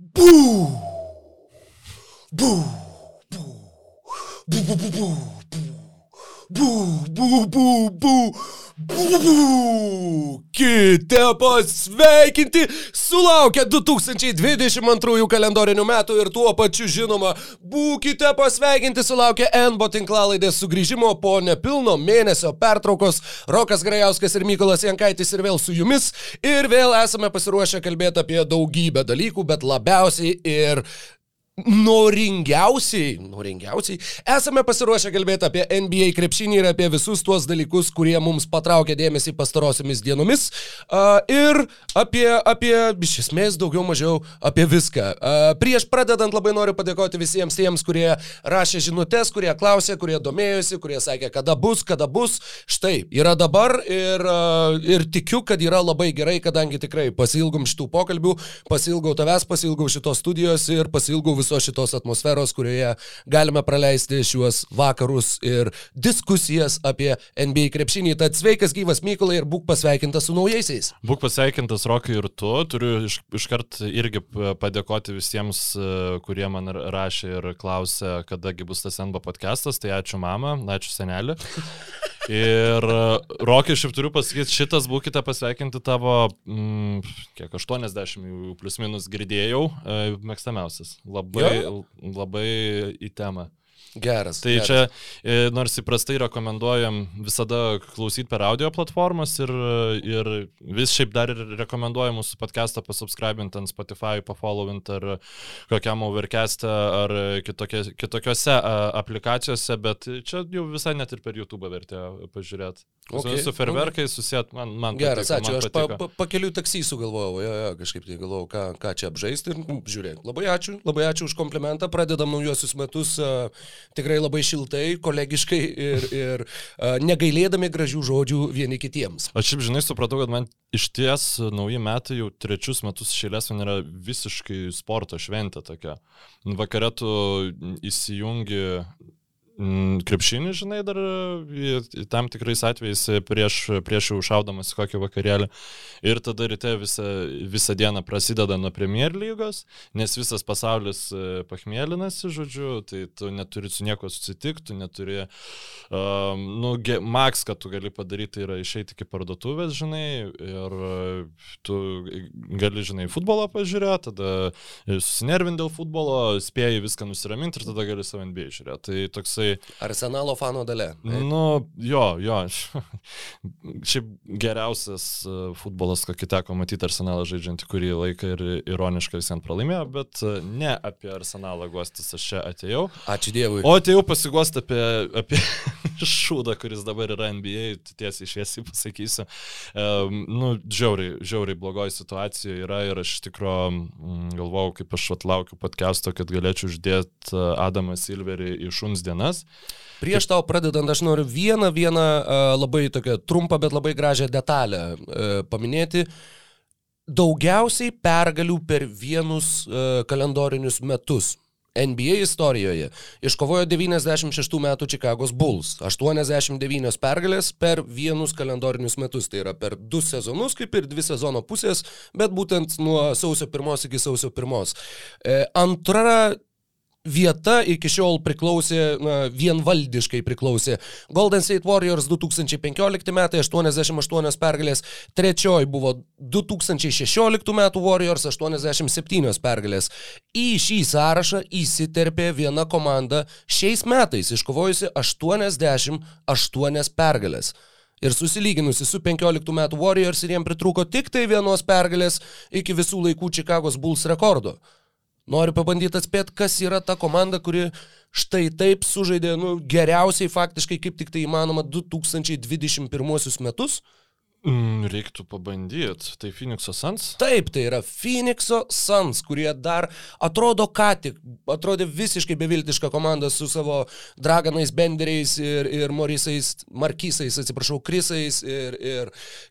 Boo! Boo! Boo! Boo! Boo! Boo! Boo! Boo! Boo! Boo! Boo! Būkite pasveikinti, sulaukę 2022 kalendorinių metų ir tuo pačiu žinoma, būkite pasveikinti, sulaukę NBO tinklalaidės sugrįžimo po nepilno mėnesio pertraukos. Rokas Grajauskas ir Mykolas Jankaitis ir vėl su jumis. Ir vėl esame pasiruošę kalbėti apie daugybę dalykų, bet labiausiai ir noringiausiai, noringiausiai, esame pasiruošę kalbėti apie NBA krepšinį ir apie visus tuos dalykus, kurie mums patraukė dėmesį pastarosiamis dienomis uh, ir apie, apie, iš esmės, daugiau mažiau apie viską. Uh, prieš pradedant labai noriu padėkoti visiems tiems, kurie rašė žinutės, kurie klausė, kurie domėjosi, kurie sakė, kada bus, kada bus. Štai, yra dabar ir, uh, ir tikiu, kad yra labai gerai, kadangi tikrai pasilgom šitų pokalbių, pasilgau tavęs, pasilgau šitos studijos ir pasilgau visos šitos atmosferos, kurioje galime praleisti šiuos vakarus ir diskusijas apie NBA krepšinį. Tad sveikas gyvas Mykolai ir būk pasveikintas su naujaisiais. Būk pasveikintas Rokai ir tu. Turiu iš, iškart irgi padėkoti visiems, kurie man rašė ir klausė, kadagi bus tas NBA podcastas. Tai ačiū mama, ačiū senelė. Ir Rokai, šiaip turiu pasakyti, šitas būkite pasveikinti tavo, mm, kiek 80 plus minus girdėjau, mėgstamiausias. Labai, jo? labai į temą. Geras. Tai geras. čia, e, nors įprastai rekomenduojam visada klausyti per audio platformas ir, ir vis šiaip dar ir rekomenduojam mūsų podcastą pasubscribinti ant Spotify, pafollowint ar kokiam overcast'e ar kitokie, kitokiose aplikacijose, bet čia jau visai net ir per YouTube vertėjo pažiūrėti. Okay, su ferverkai okay. susijęt, man, man Geras, patiko, ačiū. man Aš patiko. pa, pa, pakeliu taksį sugalvojau, jo, jo, kažkaip tai galvojau, ką, ką čia apžaisti ir nu, žiūrėk. Labai ačiū, labai ačiū už komplimentą. Pradedam naujuosius metus uh, tikrai labai šiltai, kolegiškai ir, ir uh, negailėdami gražių žodžių vieni kitiems. Aš šiaip žinai, supratau, kad man iš ties nauji metai jau trečius metus šėlės man yra visiškai sporto šventė tokia. Vakare tu įsijungi krepšinį, žinai, dar tam tikrais atvejais prieš, prieš jau šaudamas kokį vakarėlį. Ir tada ryte visą, visą dieną prasideda nuo Premier lygos, nes visas pasaulis pachmėlinasi, žodžiu, tai tu neturi su nieko susitikti, tu neturi, um, nu, ge, maks, kad tu gali padaryti, tai yra išeiti iki parduotuvės, žinai, ir tu gali, žinai, futbolą pažiūrėti, tada susinervinti dėl futbolo, spėjai viską nusiraminti ir tada gali savo NBA žiūrėti. Tai toksai Arsenalo fano dalė. Nu, jo, jo. Šiaip geriausias e, futbolas, kokį teko matyti Arsenalą žaidžiantį kurį laiką ir ironiškai visiems pralaimėjo, bet e, ne apie Arsenalą guostis aš čia atėjau. Ačiū Dievui. O atėjau pasiguosti apie, apie šūdą, kuris dabar yra NBA, tiesiai šviesiai pasakysiu. Um, nu, žiauriai, žiauriai blogoji situacija yra ir aš iš tikrųjų mm, galvojau, kaip aš atlaukiu podcast'o, kad galėčiau uždėti Adamą Silverį į šuns dienas. Prieš tau pradedant, aš noriu vieną, vieną uh, labai tokią trumpą, bet labai gražią detalę uh, paminėti. Daugiausiai pergalių per vienus uh, kalendorinius metus. NBA istorijoje iškovojo 96 metų Čikagos Bulls. 89 pergalės per vienus kalendorinius metus. Tai yra per du sezonus, kaip ir dvi sezono pusės, bet būtent nuo sausio 1 iki sausio 1. E, antra vieta iki šiol priklausė, na, vienvaldiškai priklausė Golden State Warriors 2015 metai 88 pergalės, trečioji buvo 2016 metų Warriors 87 pergalės. Į šį sąrašą įsiterpė viena komanda šiais metais iškovojusi 88 pergalės. Ir susilyginusi su 15 metų Warriors ir jiem pritruko tik tai vienos pergalės iki visų laikų Čikagos Bulls rekordo. Noriu pabandyti atspėti, kas yra ta komanda, kuri štai taip sužaidė nu, geriausiai faktiškai kaip tik tai įmanoma 2021 metus. Mm, reiktų pabandyti. Tai Phoenix'o Suns? Taip, tai yra Phoenix'o Suns, kurie dar atrodo ką tik, atrodė visiškai beviltiška komanda su savo Draganais, Benderiais ir, ir Morisais, Markysais, atsiprašau, Krisais ir, ir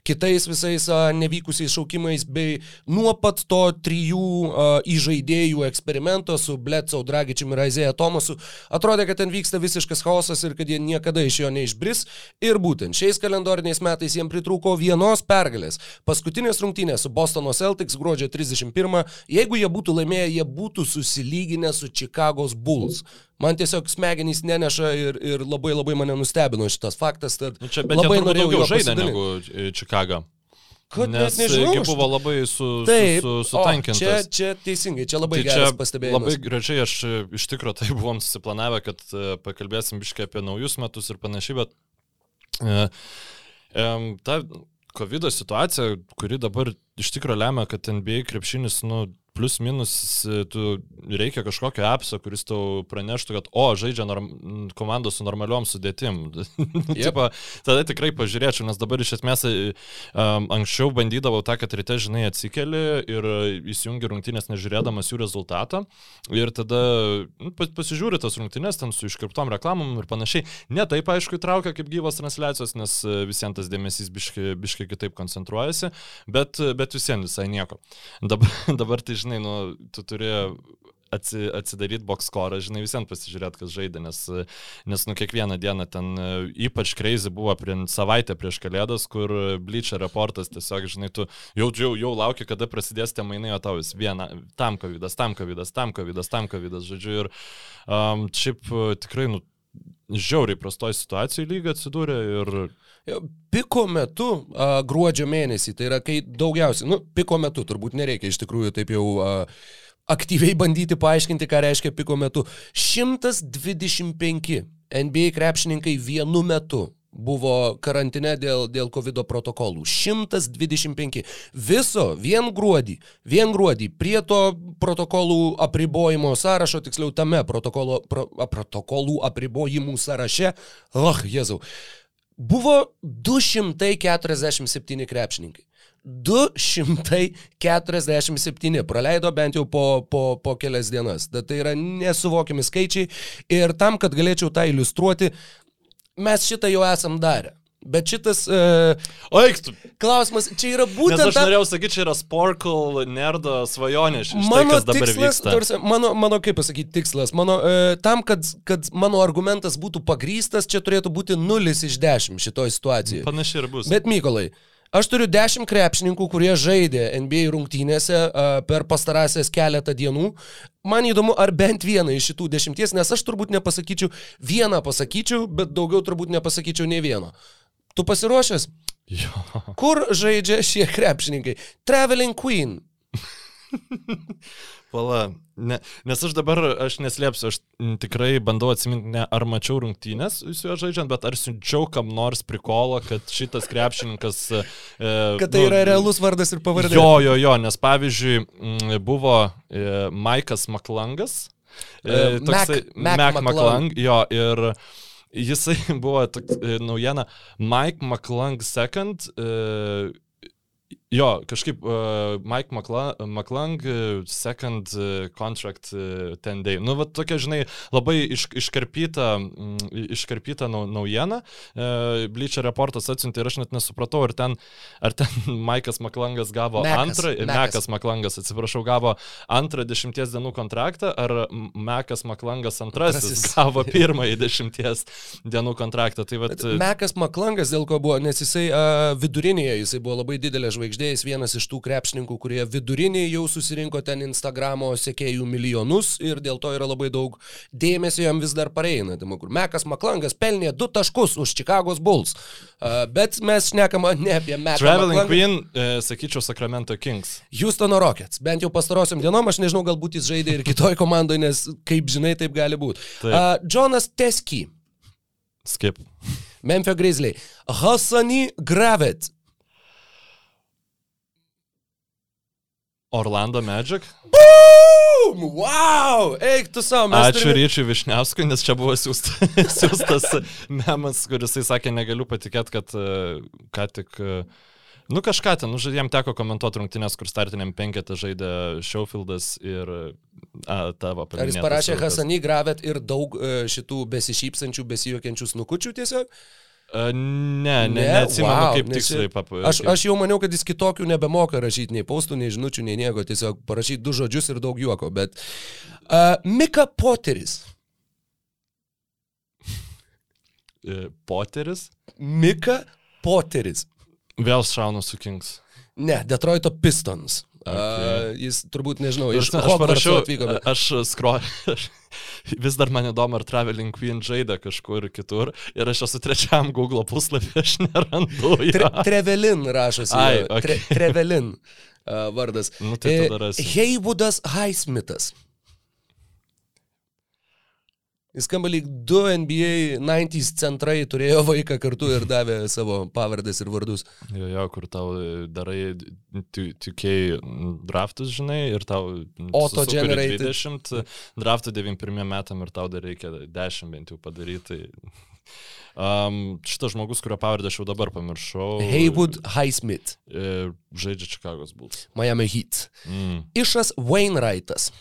kitais visais a, nevykusiais šaukimais, bei nuo pat to trijų a, įžaidėjų eksperimento su Bledsoe, Dragičiumi ir Aizėja Tomasu, atrodė, kad ten vyksta visiškas chaosas ir kad jie niekada iš jo neišbris. Ir būtent šiais kalendoriniais metais jiems pritrūko vienos pergalės. Paskutinės rungtynės su Bostono Celtics gruodžio 31. Jeigu jie būtų laimėję, jie būtų susilyginę su Čikagos Bulls. Man tiesiog smegenys neneša ir, ir labai labai mane nustebino šitas faktas. Nu, čia bet labai norėjau daugiau žaidę negu Čikaga. Kad Nes net nežinau. buvo labai su, Taip, su, su, sutankintas. Čia, čia teisingai, čia labai tai geras pastebėjimas. Labai gražiai aš e, iš tikrųjų tai buvom susiplanavę, kad uh, pakalbėsim biškai apie naujus metus ir panašiai, bet uh, um, ta COVID situacija, kuri dabar iš tikrųjų lemia, kad NBA krepšinis, nu, plus minus tu reikia kažkokio apso, kuris tau praneštų, kad, o, žaidžia norm, komandos su normaliom sudėtim. Tipo, tada tikrai pažiūrėčiau, nes dabar iš esmės um, anksčiau bandydavau tą, kad ryte, žinai, atsikeli ir įsijungi rungtynės nežiūrėdamas jų rezultatą ir tada nu, pasižiūri tas rungtynės ten su iškirptom reklamom ir panašiai. Ne taip, aišku, įtraukia kaip gyvos transliacijos, nes visiems tas dėmesys biškai, biškai kitaip koncentruojasi, bet, bet visiems visai nieko. Dabar, dabar tai, žinai, žinai, nu, tu turi atsi, atsidaryti bokskorą, žinai, visiems pasižiūrėti, kas žaidė, nes, nes nu kiekvieną dieną ten e, ypač crazy buvo prie savaitę prieš kalėdas, kur Bleacher reportas tiesiog, žinai, tu jau, jau, jau lauki, kada prasidės tie mainai, o tau vis viena, tam kovidas, tam kovidas, tam kovidas, tam kovidas, žodžiu, ir um, šiaip e, tikrai, nu, žiauriai prastoj situacijai lyga atsidūrė ir Piko metu, a, gruodžio mėnesį, tai yra kai daugiausiai, nu, piko metu turbūt nereikia iš tikrųjų taip jau a, aktyviai bandyti paaiškinti, ką reiškia piko metu. 125 NBA krepšininkai vienu metu buvo karantine dėl, dėl COVID protokolų. 125. Viso vien gruodį, vien gruodį prie to protokolų apribojimo sąrašo, tiksliau tame protokolo, pro, protokolų apribojimų sąraše, oh, jėzau, buvo 247 krepšininkai. 247 praleido bent jau po, po, po kelias dienas. Tai yra nesuvokiami skaičiai ir tam, kad galėčiau tą iliustruoti, mes šitą jau esam darę. Bet šitas... Uh, o eiktų. Klausimas, čia yra būtent... Nes aš norėjau sakyti, čia yra Sporkle nerdo svajonė. Štai, mano tai, tikslas, tarsi, mano, mano, kaip pasakyti, tikslas, mano, uh, tam, kad, kad mano argumentas būtų pagrystas, čia turėtų būti 0 iš 10 šitoje situacijoje. Panašiai ir bus. Bet Mykolai, Aš turiu 10 krepšininkų, kurie žaidė NBA rungtynėse uh, per pastarąsias keletą dienų. Man įdomu, ar bent vieną iš šitų dešimties, nes aš turbūt nepasakyčiau, vieną pasakyčiau, bet daugiau turbūt nepasakyčiau nei vieno. Tu pasiruošęs? Jo. Kur žaidžia šie krepšininkai? Traveling Queen. Pala, ne, nes aš dabar, aš neslėpsiu, aš tikrai bandau atsiminti, ne ar mačiau rungtynės su juo žaidžiant, bet ar siunčiau kam nors prikolą, kad šitas krepšininkas... E, kad tai nu, yra realus vardas ir pavardė. Jo, jo, jo, nes pavyzdžiui buvo e, Maikas Maklangas. E, toksai, Mac, Mac, Mac McClung, jo, ir Jisai buvo toks, e, naujiena Mike McClung II. Jo, kažkaip uh, Mike McClung, uh, second uh, contract uh, 10 day. Nu, va tokia, žinai, labai iš, iškarpyta, mm, iškarpyta nau, naujiena. Uh, Bleacher reportas atsiuntė ir aš net nesupratau, ar ten, ar ten Mike'as McClungas gavo Mekas, antrą, Mekas McClungas, atsiprašau, gavo antrą dešimties dienų kontraktą, ar Mekas McClungas antrasis, antrasis gavo pirmąjį dešimties dienų kontraktą. Tai vat, Mekas McClungas dėl ko buvo, nes jisai uh, vidurinėje, jisai buvo labai didelė žvaigždė žvaigždė, jis vienas iš tų krepšininkų, kurie viduriniai jau susirinko ten Instagramo sekėjų milijonus ir dėl to yra labai daug dėmesio jam vis dar pareina. Kur Mekas Maklangas pelnė du taškus už Chicago's Bulls. Uh, bet mes šnekam ne apie Meką. Traveling Maklangą. Queen, e, sakyčiau, Sacramento Kings. Houstono Rockets. Bent jau pastarosiam dienom, aš nežinau, galbūt jis žaidė ir kitoj komandai, nes kaip žinai, taip gali būti. Uh, Jonas Teski. Skip. Memphis Grizzly. Hassani Gravet. Orlando Magic. Boom! Wow! Eik tu savo, mes. Ačiū turime... Ryčiui Višniauskui, nes čia buvo siūstas, siūstas memas, kuris sakė, negaliu patikėti, kad uh, ką tik... Uh, Nu kažką ten, nu, jam teko komentuoti rungtynės, kur startiniam penketą žaidė Showfieldas ir a, tavo pavyzdys. Ar jis parašė Hasanį Gravet ir daug uh, šitų besišypsančių, besijuokiančių snukučių tiesiog? Ne, ne, ne neatsimenu, wow, kaip tiksliai papasakoti. Aš, aš jau maniau, kad jis kitokių nebemoka rašyti, nei paustų, nei žinučių, nei nieko, tiesiog parašyti du žodžius ir daug juoko, bet uh, Mika Poteris. Poteris? Mika Poteris. Vėl šaunu su Kings. Ne, Detroito Pistons. Okay. Uh, jis turbūt, nežinau, iš aš parašiau, atvyko. Bet... Aš skro... Vis dar man įdomu, ar Traveling Queen žaidė kažkur kitur. Ir aš esu trečiam Google puslapį, aš nerandu. Tre Trevelin rašosi. Ai, okay. Tre Trevelin uh, vardas. Nu, tai e, Heywoodas Highsmithas. Jis skamba lyg du NBA 90s centrai turėjo vaiką kartu ir davė savo pavardės ir vardus. Jo, jo, kur tau darai 2K draftus, žinai, ir tau auto generated 20 draftų 91 metam ir tau dar reikia 10 bent jau padaryti. Um, šitas žmogus, kurio pavardę aš jau dabar pamiršau. Haywood Highsmith. E, žaidžia Chicago's Bulls. Miami Heat. Mm. Išas Wainwrightas.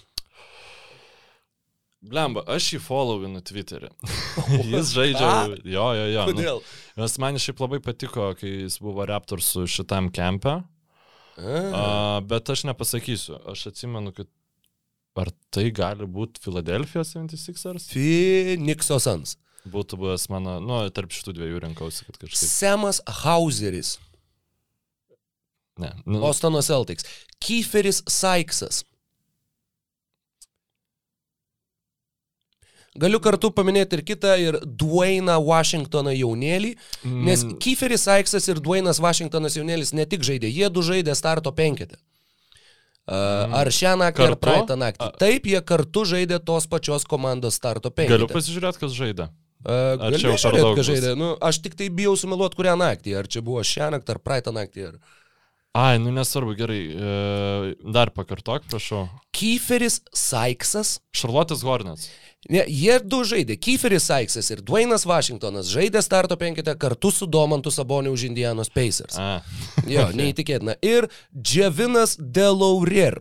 Blemba, aš jį followinu Twitter'e. jis žaidžia. jo, jo, jo. Nu. Kodėl? Nu, nes man šiaip labai patiko, kai jis buvo Raptorsų šitam kempe. Uh, bet aš nepasakysiu. Aš atsimenu, kad ar tai gali būti Filadelfijos 76ers? Phoenix'o Sans. Būtų buvęs mano, nu, tarp šitų dviejų rinkausi, kad kažkaip. Semas Hauseris. Ne. Nu, Ostono Celtics. Kieferis Saiksas. Galiu kartu paminėti ir kitą, ir Dwayną Washingtoną jaunėlį, nes mm. Kieferis Aiksas ir Dwaynas Washingtonas jaunėlis ne tik žaidė, jie du žaidė starto penketę. Uh, ar šią naktį, kartu? ar praeitą naktį. Taip, jie kartu žaidė tos pačios komandos starto penketę. Galiu pasižiūrėti, kas žaidė. Ar čia jau per daug žaidė? Nu, aš tik tai bijau sumeluoti, kurią naktį. Ar čia buvo šią naktį, ar praeitą naktį. Ar... Ai, nu nesvarbu, gerai. E, dar pakartok, prašau. Kieferis Saiksas. Šarlotės Hornets. Ne, jie du žaidė. Kieferis Saiksas ir Dwaynas Washingtonas žaidė starto penketę kartu su Domantu Saboniu už Indianos Pacers. A. Jo, neįtikėtina. Ir Dževinas Delaurier.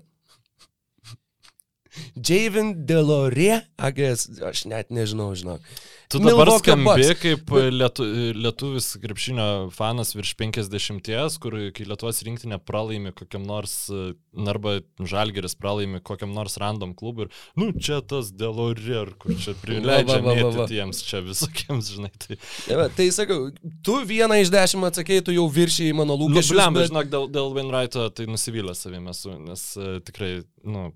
Javin Delorė, agės, aš net nežinau, žinok. Tu dabar Milvokio skambi Bucks. kaip lietu, lietuvis krepšinio fanas virš 50, kur kai Lietuvos rinktinė pralaimi kokiam nors, arba Žalgeris pralaimi kokiam nors random klubui ir, nu, čia tas Delorier, kur čia prileidžia tiems čia visokiems, žinai. Tai, ja, tai sakau, tu vieną iš dešimt atsakėjai, tu jau viršiai mano lūkesčius. Nu, blem, bet... žinok, dėl, dėl Wainwrighto tai nusivylęs savimi esu, nes uh, tikrai, nu,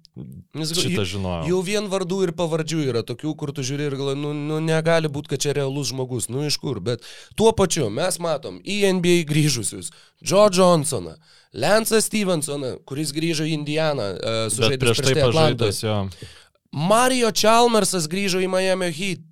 šitą žinojau. Jau vien vardų ir pavardžių yra tokių, kur tu žiūri ir galvoji, nu, nu negali gali būti, kad čia realus žmogus, nu iš kur, bet tuo pačiu mes matom į NBA grįžusius Joe Johnsoną, Lensą Stevensoną, kuris grįžo į Indianą, uh, sužaidęs prieš tai pažaidęs jo. Mario Chalmersas grįžo į Miami Heat.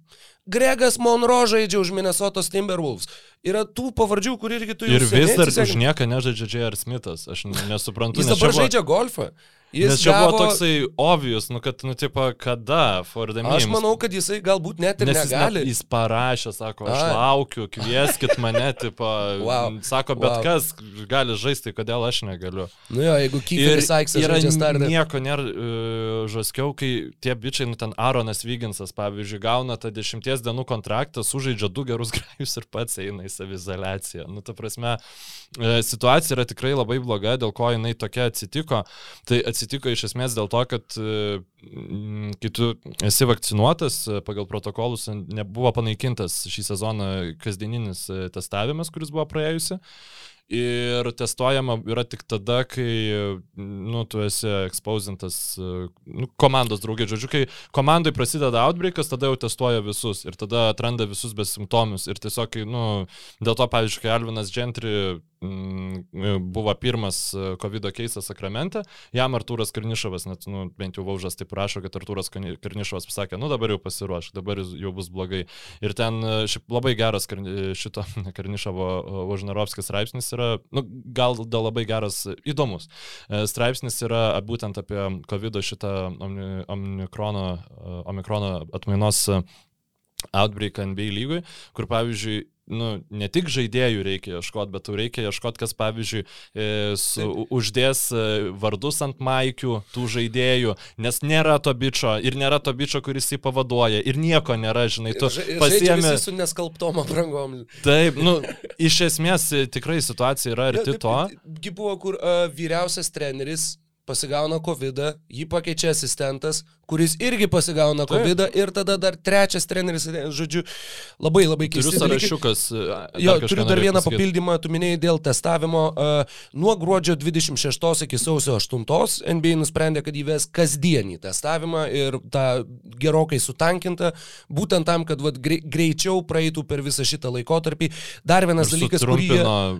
Gregas Monro žaidžia už Minnesotos Timberwolves. Yra tų pavardžių, kur irgi tu jau. Ir vis dar už nieką nežaidžia J.R. Smithas. Aš nesuprantu. Jis dabar buvo... žaidžia golfą. Jis Nes čia gavo... buvo toksai obvious, nu kad, nu, tipo, kada for the memes. Aš manau, kad jisai galbūt net ir Nes negali. Jis, jis parašė, sako, aš A. laukiu, kvieskit mane, tipo, wow. sako, bet wow. kas gali žaisti, kodėl aš negaliu. Nu jo, jeigu Kyferis Aiksas žaidžia startą. Nieko nėra uh, žaskiau, kai tie bičiai, nu ten Aronas Vyginsas, pavyzdžiui, gauna tą dešimties dienų kontraktą, sužaidžia du gerus grajus ir pats eina į savizolaciją. Nu, ta prasme, uh, situacija yra tikrai labai bloga, dėl ko jinai tokia atsitiko. Tai atsitiko iš esmės dėl to, kad e, kai tu esi vakcinuotas, e, pagal protokolus nebuvo panaikintas šį sezoną kasdieninis e, testavimas, kuris buvo praėjusi. Ir testuojama yra tik tada, kai, nu, tu esi exposintas, nu, komandos draugė, žodžiu, kai komandai prasideda outbreakas, tada jau testuoja visus ir tada atranda visus besimptomius. Ir tiesiog, kai, nu, dėl to, pavyzdžiui, kai Alvinas Gentry buvo pirmas e, COVID keisas sakramente, jam Artūras Karnišovas, net, nu, bent jau Vaužas taip rašo, kad Artūras Karnišovas pasakė, nu dabar jau pasiruoš, dabar jau bus blogai. Ir ten e, šiaip labai geras šito Karnišovo Vožnarovskis straipsnis yra, nu, gal dėl labai geras, įdomus. E, straipsnis yra būtent apie COVID šitą omikrono, omikrono atmainos outbreak NBA lygui, kur pavyzdžiui nu, ne tik žaidėjų reikia ieškoti, bet reikia ieškoti, kas, pavyzdžiui, e, su, uždės e, vardus ant maikių tų žaidėjų, nes nėra to bičio ir nėra to bičio, kuris jį pavaduoja ir nieko nėra, žinai, tu pasiemi... su neskalbtom aprangom. Taip, nu, iš esmės e, tikrai situacija yra arti to. Gi buvo, kur uh, vyriausias treneris pasigauna COVID, jį pakeičia asistentas, kuris irgi pasigauna COVID ir tada dar trečias treneris, žodžiu, labai labai keistas. Turiu sąrašiukas. Jo, turiu dar vieną pasakyti. papildymą, tu minėjai dėl testavimo. Uh, nuo gruodžio 26 iki sausio 8 NBA nusprendė, kad įves kasdienį testavimą ir tą gerokai sutankintą, būtent tam, kad vat, greičiau praeitų per visą šitą laikotarpį. Dar vienas ir dalykas, kurį.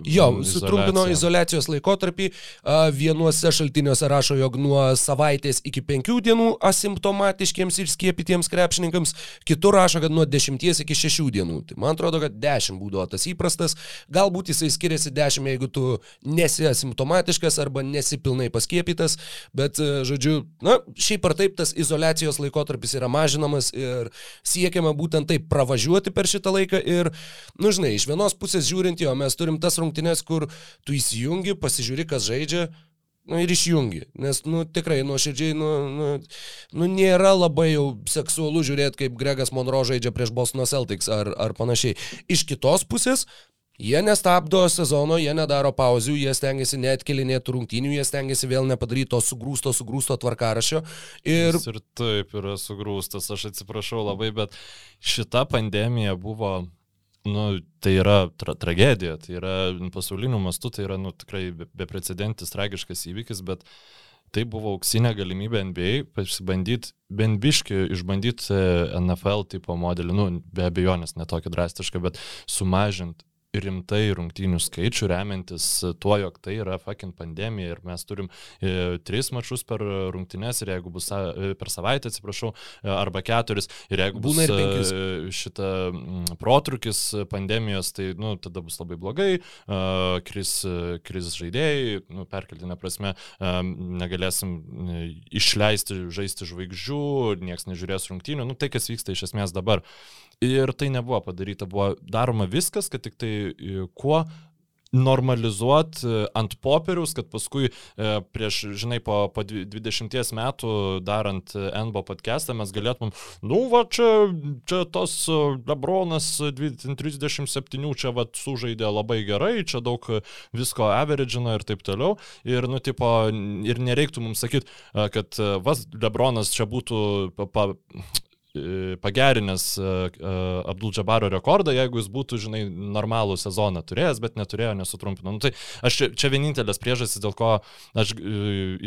Jo, sutrumpino izolacijos laikotarpį. Uh, vienuose šaltiniuose rašo, jog nuo savaitės iki penkių dienų asimptomų simptomatiškiems ir skiepytiems krepšininkams, kitur rašo, kad nuo 10 iki 6 dienų. Tai man atrodo, kad 10 būdavo tas įprastas, galbūt jisai skiriasi 10, jeigu tu nesi asimptomatiškas arba nesi pilnai paskiepytas, bet, e, žodžiu, na, šiaip ar taip tas izolacijos laikotarpis yra mažinamas ir siekiama būtent taip pravažiuoti per šitą laiką ir, nu, žinai, iš vienos pusės žiūrint jo, mes turim tas rungtynes, kur tu įsijungi, pasižiūri, kas žaidžia, nu, ir išjungi. Nes, nu, tikrai, nuoširdžiai, nu, nu, nu, nėra labai jau seksualu žiūrėti, kaip Gregas Monro žaidžia prieš Boston Celtics ar, ar panašiai. Iš kitos pusės, jie nestabdo sezono, jie nedaro pauzių, jie stengiasi neatkelinėti rungtynių, jie stengiasi vėl nepadaryti to sugrūsto, sugrūsto tvarkarašio. Ir... Jis ir taip yra sugrūstas, aš atsiprašau labai, bet šita pandemija buvo nu, tai yra tra tragedija, tai yra pasauliniu mastu, tai yra nu, tikrai beprecedentis, tragiškas įvykis, bet tai buvo auksinė galimybė NBA pasibandyti, bent biški išbandyti NFL tipo modelį, nu, be abejonės, netokį drastišką, bet sumažinti rimtai rungtynių skaičių, remiantis tuo, jog tai yra fucking pandemija ir mes turim e, tris mačius per rungtynės ir jeigu bus e, per savaitę, atsiprašau, e, arba keturis ir jeigu bus ir e, šita m, protrukis pandemijos, tai nu, tada bus labai blogai, e, kris, kris žaidėjai, nu, perkeltinė prasme, e, negalėsim e, išleisti, žaisti žvaigždžių, niekas nežiūrės rungtynių, nu, tai kas vyksta iš esmės dabar. Ir tai nebuvo padaryta, buvo daroma viskas, kad tik tai e, kuo normalizuoti e, ant popieriaus, kad paskui e, prieš, žinai, po, po 20 metų darant NBO podcastą mes galėtumėm, nu va, čia, čia tas Lebronas 37 čia va sužaidė labai gerai, čia daug visko averagino ir taip toliau. Ir, nu, tipo, ir nereiktų mums sakyti, kad vas Lebronas čia būtų pa, pa, E, pagerinęs e, e, Abdul Džabaro rekordą, jeigu jis būtų, žinai, normalų sezoną turėjęs, bet neturėjo, nesutrumpino. Nu, tai aš čia, čia vienintelės priežastis, dėl ko aš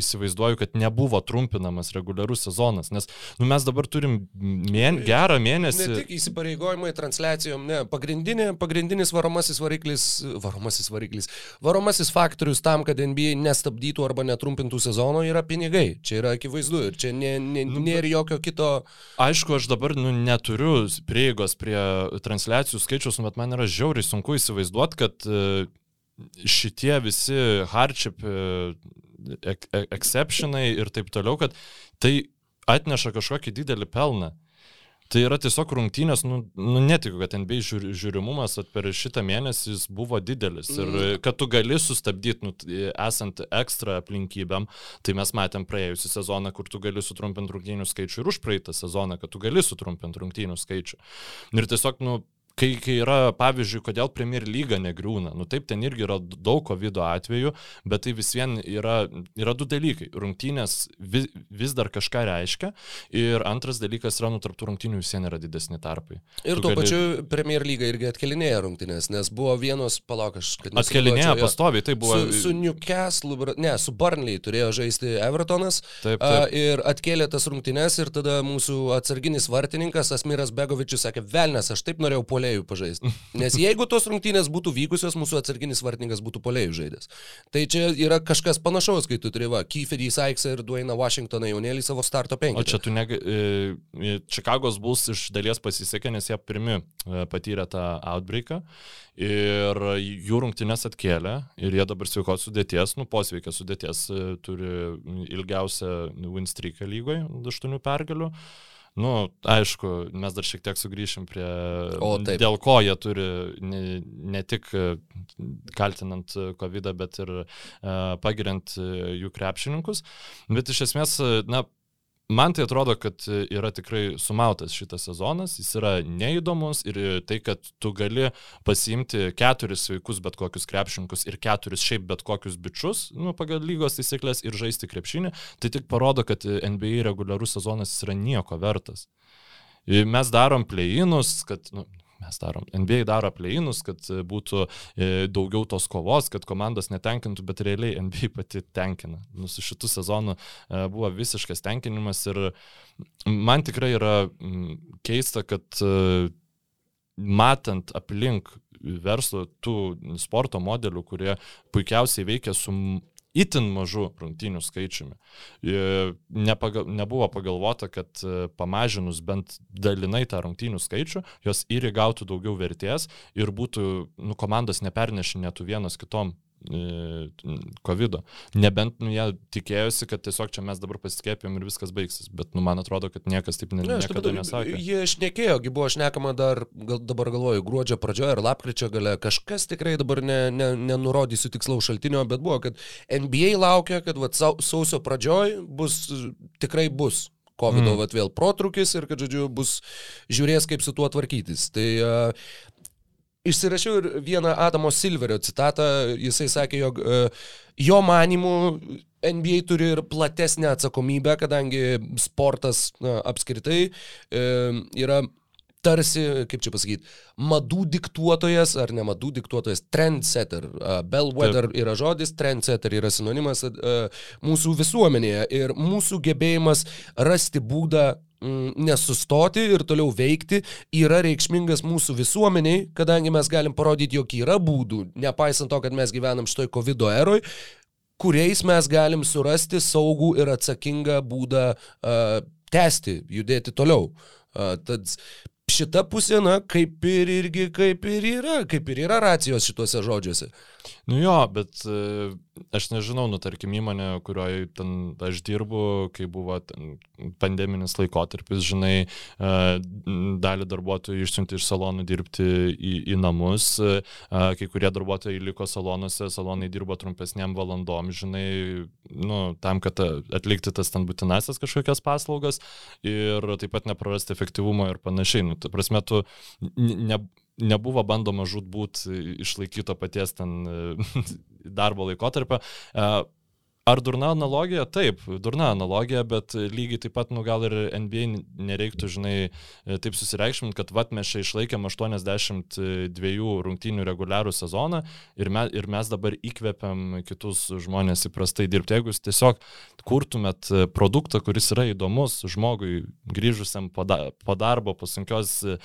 įsivaizduoju, kad nebuvo trumpinamas reguliarus sezonas, nes nu, mes dabar turim mėn, gerą mėnesį. Ne tik įsipareigojimai transliacijom, ne, pagrindinė, pagrindinis varomasis variklis, varomasis variklis, varomasis faktorius tam, kad NBA nestabdytų arba netrumpintų sezono yra pinigai. Čia yra akivaizdu ir čia nė, nė, nu, nėra jokio kito. Aišku, aišku, aš dabar nu, neturiu prieigos prie transliacijų skaičius, bet man yra žiauriai sunku įsivaizduoti, kad e, šitie visi hardship e, exceptionai ir taip toliau, kad tai atneša kažkokį didelį pelną. Tai yra tiesiog rungtynės, nu, nu netikiu, kad NBA žiūr, žiūrimumas per šitą mėnesį jis buvo didelis. Ir mm. kad tu gali sustabdyti, nu, esant ekstra aplinkybėm, tai mes matėm praėjusią sezoną, kur tu gali sutrumpinti rungtynių skaičių ir už praeitą sezoną, kad tu gali sutrumpinti rungtynių skaičių. Ir tiesiog, nu, kai, kai yra, pavyzdžiui, kodėl Premier lyga negriūna. Nu taip, ten irgi yra daug COVID atvejų, bet tai vis vien yra, yra du dalykai. Rungtynės vis, vis dar kažką reiškia ir antras dalykas yra, nu tarptų rungtynių vis vien yra didesni tarpai. Ir tu tuo gali... pačiu Premier lyga irgi atkelinėja rungtynės, nes buvo vienos, palauk, aš kad... Atkelinėja pastoviai, tai buvo... Su, su Newcastle, ne, su Burnley turėjo žaisti Evertonas taip, taip. Ir atkėlė tas rungtynės ir tada mūsų atsarginis vartininkas Asmiras Begovičius sakė, velnes, aš taip norėjau puolėti polėjų pažaisti. Nes jeigu tos rungtynės būtų vykusios, mūsų atsarginis vartininkas būtų polėjų žaidęs. Tai čia yra kažkas panašaus, kai tu turi va, Kieferį Saiksą ir Dueina Washingtoną jaunėlį savo starto penki. O čia tu negi... Čikagos bus iš dalies pasisekė, nes jie pirmi e, patyrė tą outbreaką ir jų rungtynės atkėlė ir jie dabar sveikos sudėties, nu posveikio sudėties e, turi ilgiausią win streaką lygoje, 8 pergalių. Nu, aišku, mes dar šiek tiek sugrįšim prie, o, taip. dėl ko jie turi ne, ne tik e, kaltinant COVID, bet ir uh, pagiriant jų krepšininkus. Bet iš esmės, na, man tai atrodo, kad yra tikrai sumautas šitas sezonas, jis yra neįdomus ir tai, kad tu gali pasiimti keturis sveikus bet kokius krepšininkus ir keturis šiaip bet kokius bičius, nu, pagal lygos taisyklės ir žaisti krepšinį, tai tik parodo, kad NBA reguliarus sezonas yra nieko vertas. Mes darom pleinus, kad, nu, mes darom. NBA daro pleinus, kad būtų e, daugiau tos kovos, kad komandos netenkintų, bet realiai NBA pati tenkina. Nu, su šitų sezonų e, buvo visiškas tenkinimas ir man tikrai yra keista, kad e, matant aplink verslo tų sporto modelių, kurie puikiausiai veikia su itin mažu rungtynių skaičiumi. Nepagal, nebuvo pagalvota, kad e, pamažinus bent dalinai tą rungtynių skaičių, jos ir įgautų daugiau vertės ir būtų, nu, komandos nepernešinėtų vienas kitom COVID. -o. Nebent nu, jie tikėjosi, kad tiesiog čia mes dabar pasiskėpėm ir viskas baigsis, bet nu, man atrodo, kad niekas taip ne, ne, niekada nesakė. Jie šnekėjo, buvo šnekama dar, gal, dabar galvoju, gruodžio pradžioje ar lapkričio gale, kažkas tikrai dabar ne, ne, nenurodysiu tikslaus šaltinio, bet buvo, kad NBA laukia, kad vat, sausio pradžioj bus, tikrai bus COVID mm. vat, vėl protrukis ir kad, žodžiu, bus žiūrės, kaip su tuo tvarkytis. Tai uh, Išsirašiau ir vieną Adamo Silverio citatą, jisai sakė, jog e, jo manimu NBA turi ir platesnę atsakomybę, kadangi sportas na, apskritai e, yra tarsi, kaip čia pasakyti, madų diktuotojas ar ne madų diktuotojas, trendsetter. Bellwether Taip. yra žodis, trendsetter yra sinonimas mūsų visuomenėje ir mūsų gebėjimas rasti būdą nesustoti ir toliau veikti yra reikšmingas mūsų visuomeniai, kadangi mes galim parodyti, jog yra būdų, nepaisant to, kad mes gyvenam šitoj COVID eroj, kuriais mes galim surasti saugų ir atsakingą būdą uh, tęsti, judėti toliau. Uh, tad šita pusė, na, kaip ir irgi, kaip ir yra, kaip ir yra racijos šituose žodžiuose. Nu jo, bet e, aš nežinau, nu tarkim įmonė, kurioje ten aš dirbu, kai buvo pandeminis laikotarpis, žinai, e, dalį darbuotojų išsiunti iš salonų dirbti į, į namus, e, kai kurie darbuotojai liko salonuose, salonai dirbo trumpesniam valandom, žinai, nu, tam, kad atlikti tas ten būtinasias kažkokias paslaugas ir taip pat neprarasti efektyvumo ir panašiai. Nu, ta prasme, tu ne, nebuvo bandoma žudbūt išlaikyto paties ten darbo laikotarpio. Ar durna analogija? Taip, durna analogija, bet lygiai taip pat, nu gal ir NBA nereiktų, žinai, taip susireikšminti, kad vat mes čia išlaikėm 82 rungtynių reguliarų sezoną ir, me, ir mes dabar įkvepiam kitus žmonės įprastai dirbti. Jeigu jūs tiesiog kurtumėt produktą, kuris yra įdomus žmogui grįžusiam po, da, po darbo, po sunkios e,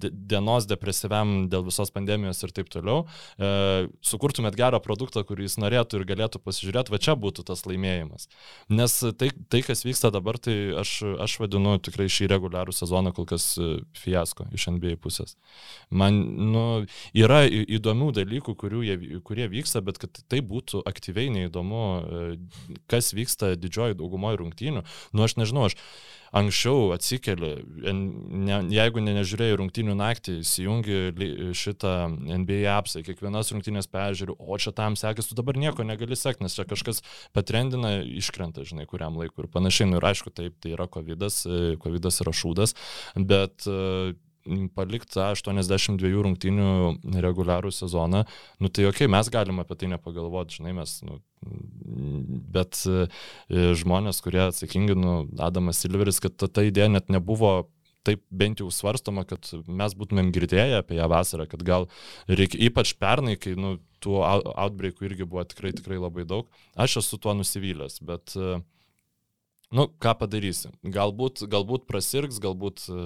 dienos depresyviam dėl visos pandemijos ir taip toliau, e, sukurtumėt gerą produktą, kurį jis norėtų ir galėtų pasižiūrėti, va čia būtų būtų tas laimėjimas. Nes tai, tai kas vyksta dabar, tai aš, aš vadinu tikrai šį reguliarų sezoną kol kas e, fiasko iš NBA pusės. Man nu, yra įdomių dalykų, jie, kurie vyksta, bet kad tai būtų aktyviai neįdomu, e, kas vyksta didžioji daugumoje rungtynių, nu aš nežinau, aš anksčiau atsikeli, ne, jeigu ne, nežiūrėjai rungtynių naktį, įsijungi šitą NBA apsą, kiekvienas rungtynės peržiūriu, o čia tam sekasi, tu dabar nieko negali sekti, nes čia kažkas patrendina, iškrenta, žinai, kuriam laikui ir panašiai. Nu, ir aišku, taip, tai yra COVID, COVID yra šūdas, bet palikti 82 rungtynių reguliarų sezoną, nu tai okei, okay, mes galim apie tai nepagalvoti, žinai, mes, nu, bet e, žmonės, kurie atsakingi, nu, Adamas Silveris, kad ta, ta idėja net nebuvo taip bent jau svarstoma, kad mes būtumėm girdėję apie ją vasarą, kad gal reikia, ypač pernai, kai nu, tų outbreakų irgi buvo tikrai, tikrai labai daug, aš esu tuo nusivylęs, bet uh, Nu, ką padarysi? Galbūt, galbūt prasirgs, galbūt e,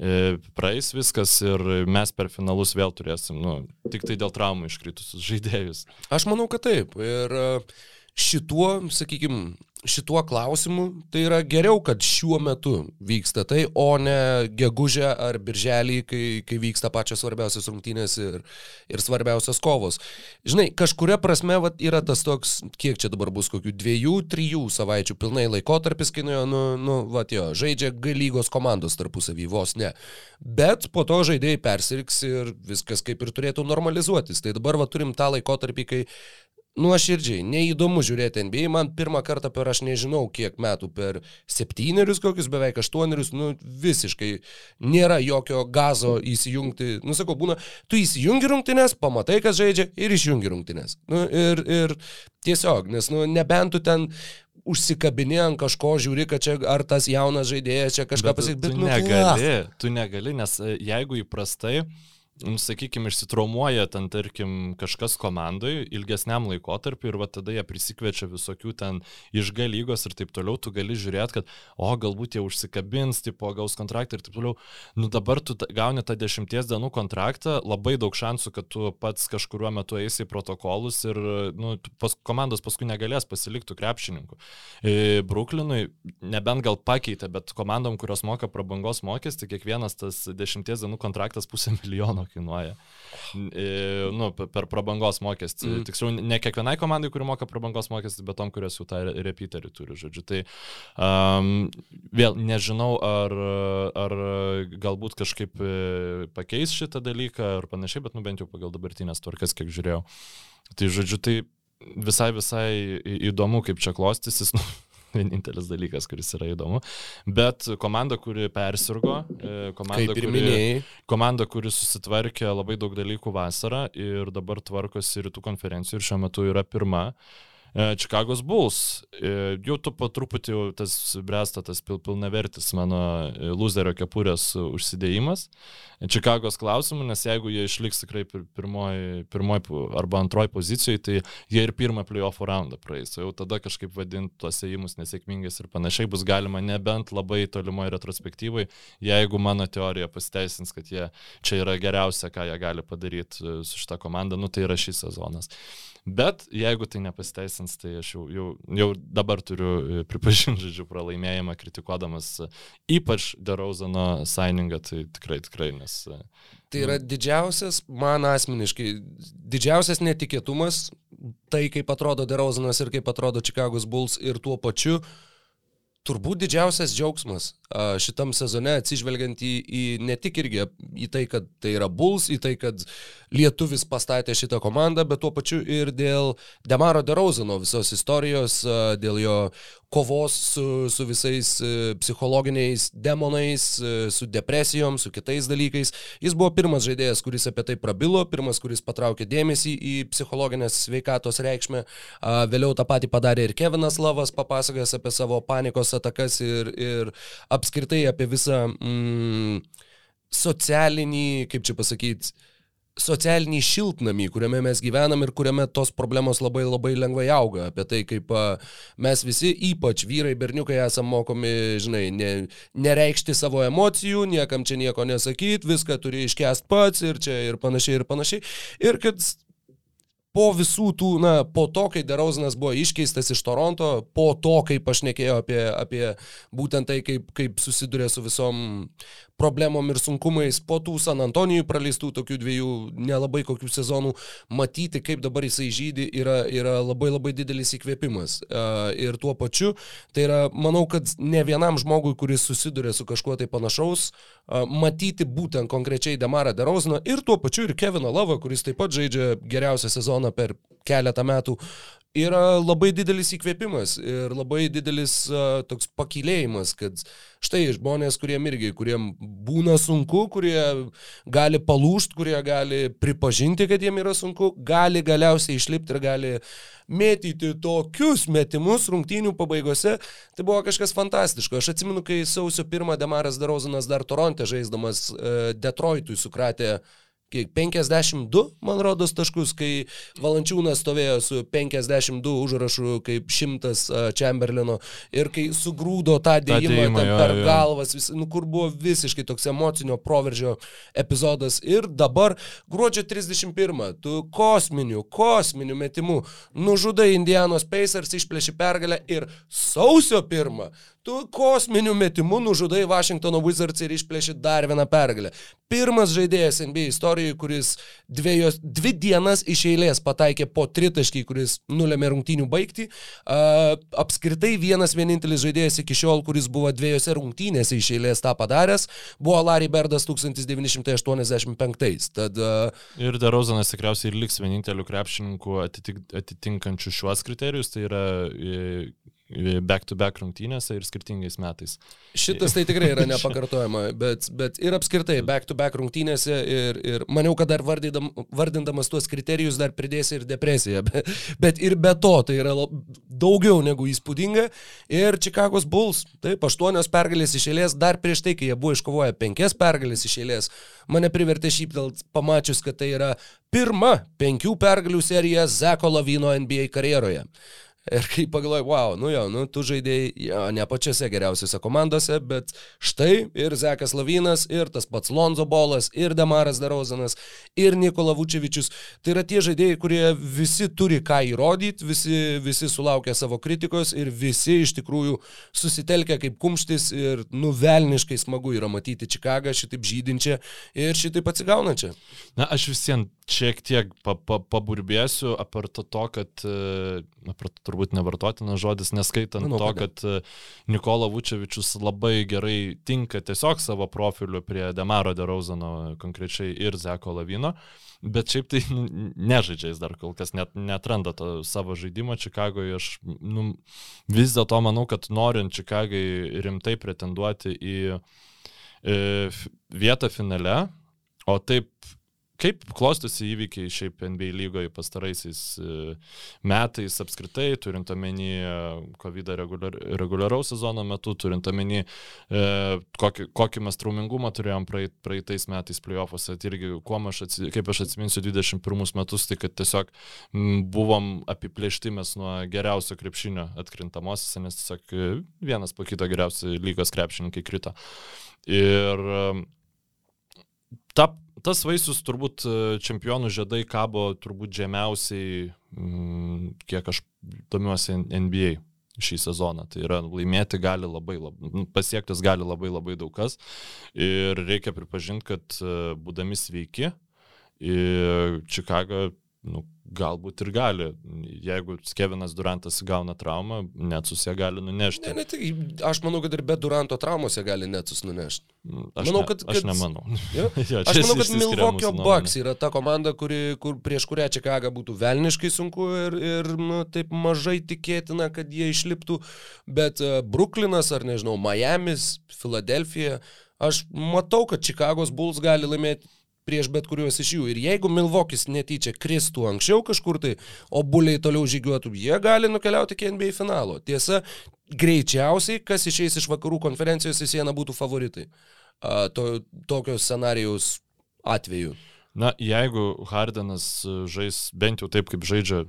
e, praeis viskas ir mes per finalus vėl turėsim, nu, tik tai dėl traumų iškritusius žaidėjus. Aš manau, kad taip. Ir e, šituo, sakykime, šituo klausimu, tai yra geriau, kad šiuo metu vyksta tai, o ne gegužę ar birželį, kai, kai vyksta pačios svarbiausios rungtynės ir, ir svarbiausios kovos. Žinai, kažkuria prasme vat, yra tas toks, kiek čia dabar bus, kokių dviejų, trijų savaičių pilnai laikotarpis, kai nuo, nu, nu, vat jo, žaidžia G lygos komandos tarpusavį, vos ne. Bet po to žaidėjai persirgs ir viskas kaip ir turėtų normalizuotis. Tai dabar va turim tą laikotarpį, kai nuoširdžiai, neįdomu žiūrėti NBA, man pirmą kartą per aš nežinau kiek metų, per septynerius kokius, beveik aštuonerius, nu visiškai nėra jokio gazo įsijungti, nu sakau, būna, tu įsijungi rungtynės, pamatai, kas žaidžia ir išjungi rungtynės. Nu, ir, ir tiesiog, nes nu, nebent tu ten užsikabinė ant kažko, žiūri, kad čia ar tas jaunas žaidėjas čia kažką pasakyti, bet, bet tu nu, negali, tu negali, nes e, jeigu įprastai Nu, sakykime, išsitraumuoja ten, tarkim, kažkas komandai ilgesniam laikotarpiu ir va tada jie prisikviečia visokių ten iš galygos ir taip toliau, tu gali žiūrėti, kad, o galbūt jie užsikabins, tipo, gaus kontraktą ir taip toliau. Nu dabar tu gauni tą dešimties dienų kontraktą, labai daug šansų, kad tu pats kažkuriuo metu eisi į protokolus ir, nu, pas, komandos paskui negalės pasilikti krepšininkų. E, Bruklinui, nebent gal pakeitė, bet komandom, kurios moka prabangos mokestį, kiekvienas tas dešimties dienų kontraktas pusę milijono kainuoja. E, nu, per prabangos mokestį. Mm. Tiksliau, ne kiekvienai komandai, kuri moka prabangos mokestį, bet tom, kurios jau tą repeaterį turi, žodžiu. Tai um, vėl nežinau, ar, ar galbūt kažkaip e, pakeis šitą dalyką ar panašiai, bet nu bent jau pagal dabartinės tvarkas, kiek žiūrėjau. Tai žodžiu, tai visai, visai įdomu, kaip čia klostysis. Nu, vienintelis dalykas, kuris yra įdomu. Bet komanda, kuri persirgo, e, komanda, kuri, komanda, kuri susitvarkė labai daug dalykų vasarą ir dabar tvarkosi rytų konferencijų ir šiuo metu yra pirma. Čikagos e, Bulls. E, jau tu po truputį tas bręsta tas pil, pilnavertis mano loserio kepurės užsidėjimas. Čikagos klausimų, nes jeigu jie išliks tikrai pirmoji, pirmoji arba antroji pozicijoje, tai jie ir pirmą playoff raundą praeis. Jau tada kažkaip vadinti tuos ėjimus nesėkmingais ir panašiai bus galima nebent labai tolimoje retrospektyvai, jeigu mano teorija pasiteisins, kad jie čia yra geriausia, ką jie gali padaryti su šitą komandą, nu tai yra šis sezonas. Bet jeigu tai nepasiteisins, tai aš jau, jau, jau dabar turiu e, pripažinti, žodžiu, pralaimėjimą, kritikuodamas e, ypač Derauzano sainingą, tai tikrai, tikrai, nes... E, tai yra didžiausias, man asmeniškai, didžiausias netikėtumas, tai kaip atrodo Derauzanas ir kaip atrodo Chicago's Bulls ir tuo pačiu, turbūt didžiausias džiaugsmas šitam sezone atsižvelgiant į, į ne tik irgi į tai, kad tai yra Bulls, į tai, kad lietuvis pastatė šitą komandą, bet tuo pačiu ir dėl Demaro Derauzano visos istorijos, dėl jo kovos su, su visais psichologiniais demonais, su depresijom, su kitais dalykais. Jis buvo pirmas žaidėjas, kuris apie tai prabilo, pirmas, kuris patraukė dėmesį į psichologinės sveikatos reikšmę. Vėliau tą patį padarė ir Kevinas Lavas, papasakojęs apie savo panikos atakas ir, ir apskritai apie visą mm, socialinį, kaip čia pasakyti, socialinį šiltnamį, kuriame mes gyvenam ir kuriame tos problemos labai labai lengvai auga. Apie tai, kaip mes visi, ypač vyrai, berniukai, esame mokomi, žinai, ne, nereikšti savo emocijų, niekam čia nieko nesakyti, viską turi iškest pats ir čia ir panašiai ir panašiai. Ir kad po visų tų, na, po to, kai Derauzinas buvo iškeistas iš Toronto, po to, kaip aš nekėjau apie, apie būtent tai, kaip, kaip susiduria su visom problemom ir sunkumais po tų San Antonijų praleistų tokių dviejų nelabai kokių sezonų, matyti, kaip dabar jisai žydį, yra, yra labai labai didelis įkvėpimas. Ir tuo pačiu, tai yra, manau, kad ne vienam žmogui, kuris susiduria su kažkuo tai panašaus, matyti būtent konkrečiai Demarą Derauziną ir tuo pačiu ir Keviną Lavą, kuris taip pat žaidžia geriausią sezoną per keletą metų yra labai didelis įkvėpimas ir labai didelis uh, toks pakilėjimas, kad štai žmonės, kuriem irgi, kuriem būna sunku, kurie gali palūšti, kurie gali pripažinti, kad jiem yra sunku, gali galiausiai išlipti ir gali mėtyti tokius metimus rungtynių pabaigose, tai buvo kažkas fantastiško. Aš atsimenu, kai sausio pirmą Demaras Darozanas dar Toronte žaisdamas uh, Detroitui sukratė kiek 52, man rodos, taškus, kai Valančiūnas stovėjo su 52 užrašu kaip šimtas Chamberlaino ir kai sugrūdo tą dėjimą, jo, per jo. galvas, vis, nu, kur buvo visiškai toks emocinio proveržio epizodas. Ir dabar gruodžio 31, tu kosminiu, kosminiu metimu nužudai Indianos Pacers, išplėši pergalę ir sausio 1 tu kosminiu metimu nužudai Washingtono Wizards ir išplėši dar vieną pergalę. Pirmas žaidėjas NBA istorijoje, kuris dviejos, dvi dienas iš eilės pataikė po tritaškį, kuris nulėmė rungtynių baigtį. Uh, apskritai vienas vienintelis žaidėjas iki šiol, kuris buvo dviejose rungtynėse iš eilės tą padaręs, buvo Larry Berdas 1985. Tad, uh, ir Derozanas tikriausiai ir liks vieninteliu krepšininku atitink, atitinkančiu šiuos kriterijus, tai yra back-to-back -back rungtynėse ir skirtingais metais. Šitas tai tikrai yra nepakartojama, bet, bet ir apskritai back-to-back -back rungtynėse ir, ir maniau, kad dar vardydam, vardindamas tuos kriterijus dar pridėsi ir depresiją, bet, bet ir be to tai yra daugiau negu įspūdinga. Ir Chicago's Bulls, taip, aštuonios pergalės iš eilės, dar prieš tai, kai jie buvo iškovoję penkias pergalės iš eilės, mane privertė šyptelt pamačius, kad tai yra pirma penkių pergalių serija Zeko Lavino NBA karjeroje. Ir kai pagalvoju, wow, nu jo, nu tu žaidėjai, jo, ne pačiose geriausiose komandose, bet štai ir Zekas Lavinas, ir tas pats Lonzo Bolas, ir Damaras Darozanas, ir Nikola Vučevičius. Tai yra tie žaidėjai, kurie visi turi ką įrodyti, visi, visi sulaukia savo kritikos ir visi iš tikrųjų susitelkia kaip kumštis ir nuvelniškai smagu yra matyti Čikagą šitaip žydinčią ir šitaip atsigaunančią. Na, aš visiems šiek tiek pa, pa, paburbėsiu apart to, kad, apart turbūt nevartotinas žodis, neskaitant Manau, to, kad e, Nikola Vučevičius labai gerai tinka tiesiog savo profiliu prie Demaro Derauzano konkrečiai ir Zeko Lavino. Bet šiaip tai nežaidžia jis dar kol kas, net netranda to savo žaidimo Čikagoje. Aš nu, vis dėlto manau, kad norint Čikagai rimtai pretenduoti į e, vietą finale, o taip Kaip klostosi įvykiai šiaip NBA lygoje pastaraisiais e, metais apskritai, turint omeny e, COVID reguliar, reguliaraus sezono metu, turint omeny e, kokį, kokį mes traumingumą turėjom praeit, praeitais metais playoffuose, tai irgi, aš atsi, kaip aš atsiminsiu 21 metus, tai kad tiesiog m, buvom apiplėšti mes nuo geriausio krepšinio atkrintamosiose, nes tiesiog e, vienas po kito geriausi lygos krepšininkai krito. Ir ta tas vaisius turbūt e, čempionų žiedai kabo turbūt žemiausiai, mm, kiek aš domiuosi NBA šį sezoną. Tai yra laimėti gali labai, labai nu, pasiektas gali labai labai daug kas. Ir reikia pripažinti, kad e, būdami sveiki, Čikaga nu, galbūt ir gali. Jeigu Kevinas Durantas gauna traumą, Netsus ją gali nunešti. Ne, ne, tai aš manau, kad ir be Duranto traumos ją gali Netsus nunešti. Aš, manau, kad, kad, aš nemanau. Ja? ja, aš manau, kad Milvokio Bucks yra ta komanda, kuri, kur, prieš kurią Čikaga būtų velniškai sunku ir, ir nu, taip mažai tikėtina, kad jie išliptų. Bet uh, Bruklinas ar nežinau, Miami's, Filadelfija, aš matau, kad Čikagos Bulls gali laimėti prieš bet kuriuos iš jų. Ir jeigu Milvokis netyčia kristų anksčiau kažkur tai, o buliai toliau žygiuotų, jie gali nukeliauti iki NBA finalo. Tiesa, greičiausiai, kas išeis iš vakarų konferencijos į sieną būtų favoritai. To, tokios scenarijaus atveju. Na, jeigu Hardenas žais bent jau taip, kaip žaidžia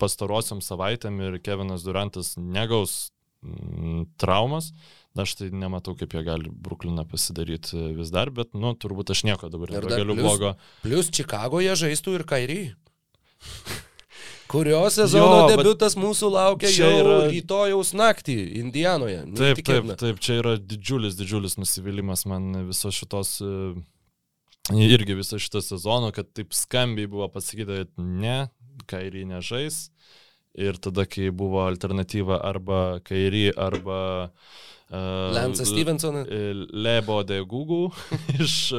pastarosiam savaitėm ir Kevinas Durantas negaus mm, traumas, Aš tai nematau, kaip jie gali Brukliną pasidaryti vis dar, bet, nu, turbūt aš nieko dabar nebegaliu blogo. Plus Čikagoje žaistų ir Kairį. Kurio sezono jo, debutas mūsų laukia jau yra... rytojaus naktį Indijanoje. Taip, taip, taip, čia yra didžiulis, didžiulis nusivylimas man visos šitos, e, irgi viso šito sezono, kad taip skambiai buvo pasakyta, kad ne, Kairį nežais. Ir tada, kai buvo alternatyva arba Kairį, arba uh, Lansas Stevensonas. Lebo de Google iš,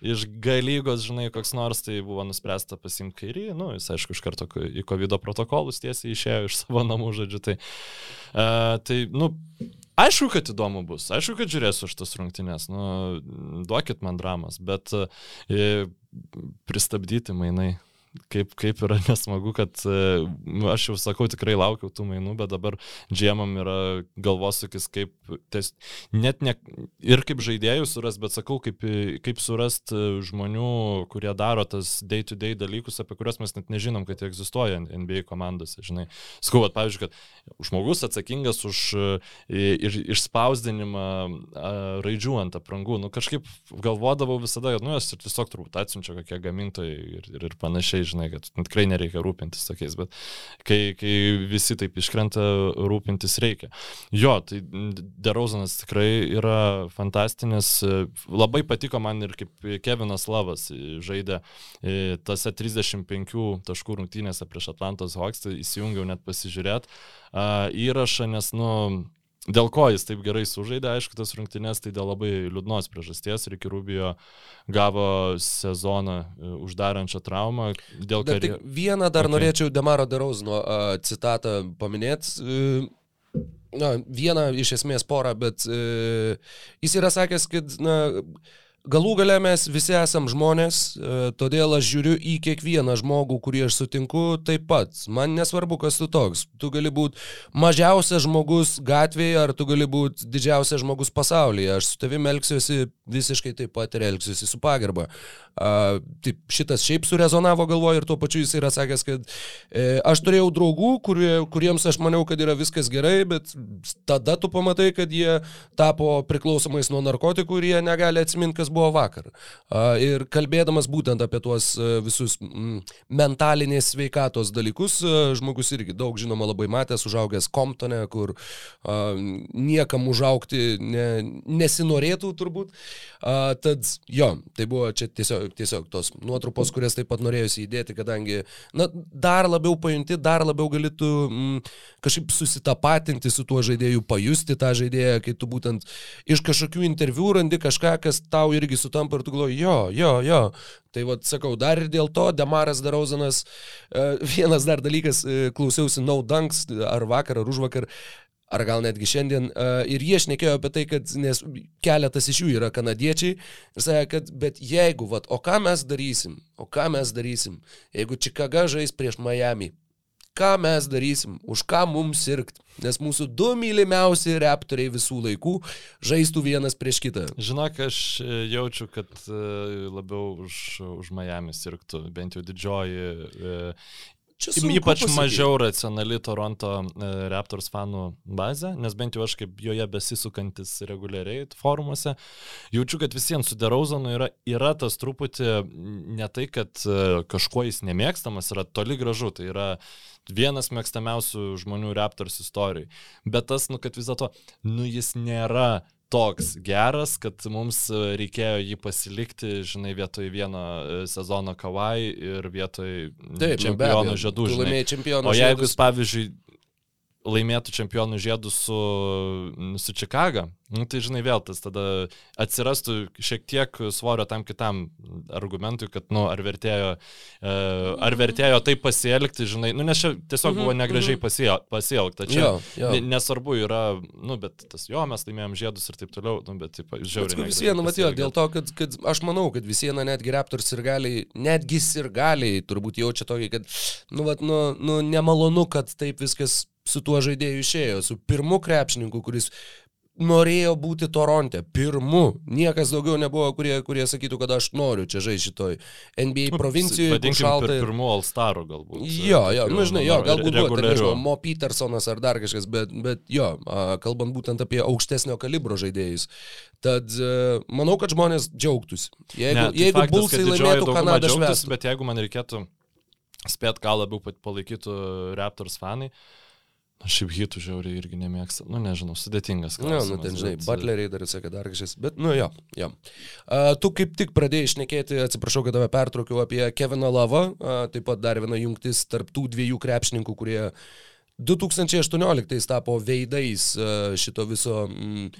iš galygos, žinai, koks nors, tai buvo nuspręsta pasimti kairį, nu, jis aišku iš karto į COVID protokolus tiesiai išėjo iš savo namų, žodžiu, tai, uh, tai nu, Aišku, kad įdomu bus, aišku, kad žiūrėsiu šitas rungtynės, nu, duokit man dramas, bet uh, pristabdyti mainai kaip, kaip yra nesmagu, kad e, aš jau sakau, tikrai laukiau tų mainų, bet dabar džiemam yra galvosakis, kaip ties, net ne ir kaip žaidėjų surast, bet sakau, kaip, kaip surast žmonių, kurie daro tas day-to-day -day dalykus, apie kuriuos mes net nežinom, kad jie egzistuoja NBA komandose. Žinai, sakau, at, pavyzdžiui, kad žmogus atsakingas už ir, išspausdinimą raidžių ant aprangų, nu kažkaip galvodavau visada, kad, nu, jos tiesiog turbūt atsiunčia kokie gamintojai ir, ir, ir panašiai žinai, kad tikrai nereikia rūpintis tokiais, bet kai, kai visi taip iškrenta, rūpintis reikia. Jo, tai Derauzanas tikrai yra fantastinis, labai patiko man ir kaip Kevinas Lavas žaidė e, tose 35 taškų rungtynėse prieš Atlantos Hawks, tai įsijungiau net pasižiūrėti įrašą, nes, nu, Dėl ko jis taip gerai sužaidė, aišku, tas rungtynės, tai dėl labai liūdnos priežasties. Ricky Rubio gavo sezoną e, uždarančią traumą. Dėl dar karjer... Vieną dar okay. norėčiau Demaro Derauzno uh, citatą paminėti. Uh, na, vieną iš esmės porą, bet uh, jis yra sakęs, kad na, Galų gale mes visi esam žmonės, e, todėl aš žiūriu į kiekvieną žmogų, kurį aš sutinku taip pat. Man nesvarbu, kas tu toks. Tu gali būti mažiausias žmogus gatvėje, ar tu gali būti didžiausias žmogus pasaulyje. Aš su tavimi elgsiuosi visiškai taip pat ir elgsiuosi su pagarba. A, taip, šitas šiaip surezonavo galvoje ir tuo pačiu jis yra sakęs, kad e, aš turėjau draugų, kurie, kuriems aš maniau, kad yra viskas gerai, bet tada tu pamatai, kad jie tapo priklausomais nuo narkotikų ir jie negali atsiminti, kas buvo vakar. A, ir kalbėdamas būtent apie tuos e, visus m, mentalinės sveikatos dalykus, a, e, žmogus irgi daug žinoma labai matęs, užaugęs Komptone, kur a, niekam užaukti ne, nesinorėtų turbūt. A, tad jo, tai buvo čia tiesiog tiesiog tos nuotrupos, kurias taip pat norėjusi įdėti, kadangi, na, dar labiau pajunti, dar labiau galėtų mm, kažkaip susitapatinti su tuo žaidėju, pajusti tą žaidėją, kai tu būtent iš kažkokių interviu randi kažką, kas tau irgi sutampa ir tu galvoji, jo, jo, jo. Tai vad sakau, dar ir dėl to Demaras Darauzanas, e, vienas dar dalykas, e, klausiausi No Dunks ar vakar ar už vakar, ar gal netgi šiandien, uh, ir jie šnekėjo apie tai, kad, nes keletas iš jų yra kanadiečiai, ir sakė, kad, bet jeigu, vat, o ką mes darysim, o ką mes darysim, jeigu Čikaga žais prieš Miami, ką mes darysim, už ką mums sirgti, nes mūsų du mylimiausi reptoriai visų laikų žaistų vienas prieš kitą. Žinok, aš e, jaučiu, kad e, labiau už, už Miami sirgtų, bent jau didžioji Čia Ypač pasakyti. mažiau racionali Toronto e, Raptors fanų bazė, nes bent jau aš kaip joje besisukantis reguliariai forumuose, jaučiu, kad visiems su Derauzanu yra, yra tas truputį ne tai, kad e, kažkuo jis nemėgstamas, yra toli gražu, tai yra vienas mėgstamiausių žmonių Raptors istorijai. Bet tas, nu, kad vis dėlto, nu, jis nėra toks geras, kad mums e, reikėjo jį pasilikti, žinai, vietoj vieno e, sezono kavai ir vietoj Taip, čempionų žiedų. O jeigu jis, pavyzdžiui, laimėtų čempionų žiedų su, su Čikaga, nu, tai žinai vėl tas tada atsirastų šiek tiek svorio tam kitam argumentui, kad, nu, ar vertėjo, e, ar vertėjo taip pasielgti, žinai, nu, nes čia tiesiog buvo mhm, negražiai mhm. pasielgta. Čia jo, jo. nesvarbu yra, nu, bet tas jo, mes laimėjom žiedus ir taip toliau, nu, bet taip, žiauriai. Vis viena, matėjo, dėl to, kad, kad aš manau, kad vis viena netgi Raptors ir galiai, netgi ir galiai turbūt jaučia tokį, kad, nu, vat, nu, nu, nemalonu, kad taip viskas su tuo žaidėju išėjo, su pirmu krepšininku, kuris norėjo būti Toronte, pirmu. Niekas daugiau nebuvo, kurie, kurie sakytų, kad aš noriu čia žaisti šitoj NBA nu, provincijoje. Vadinkim, šaltai. Per pirmu All-Starų galbūt. Jo, jo, nu žinai, jo, galbūt buvo, ten, nežinau, Mo Petersonas ar dar kažkas, bet, bet jo, kalbant būtent apie aukštesnio kalibro žaidėjus. Tad e, manau, kad žmonės džiaugtųsi. Jeigu, ne, tai jeigu Bulsai laimėtų Kanadą švęstų. Bet jeigu man reikėtų spėt, ką labiau palaikytų Raptors fanai, uh, Aš šiaip hitų žiauriai irgi nemėgstu. Nu, nežinau, sudėtingas klausimas. Ne, nu, ten, žinai, bet... butleriai dar atsakė dar kažkas. Bet, nu, jo, jo. Uh, tu kaip tik pradėjai išnekėti, atsiprašau, kad tave pertraukiau apie Keviną Lavą. Uh, taip pat dar viena jungtis tarp tų dviejų krepšininkų, kurie 2018 tapo veidais uh, šito viso... Mm,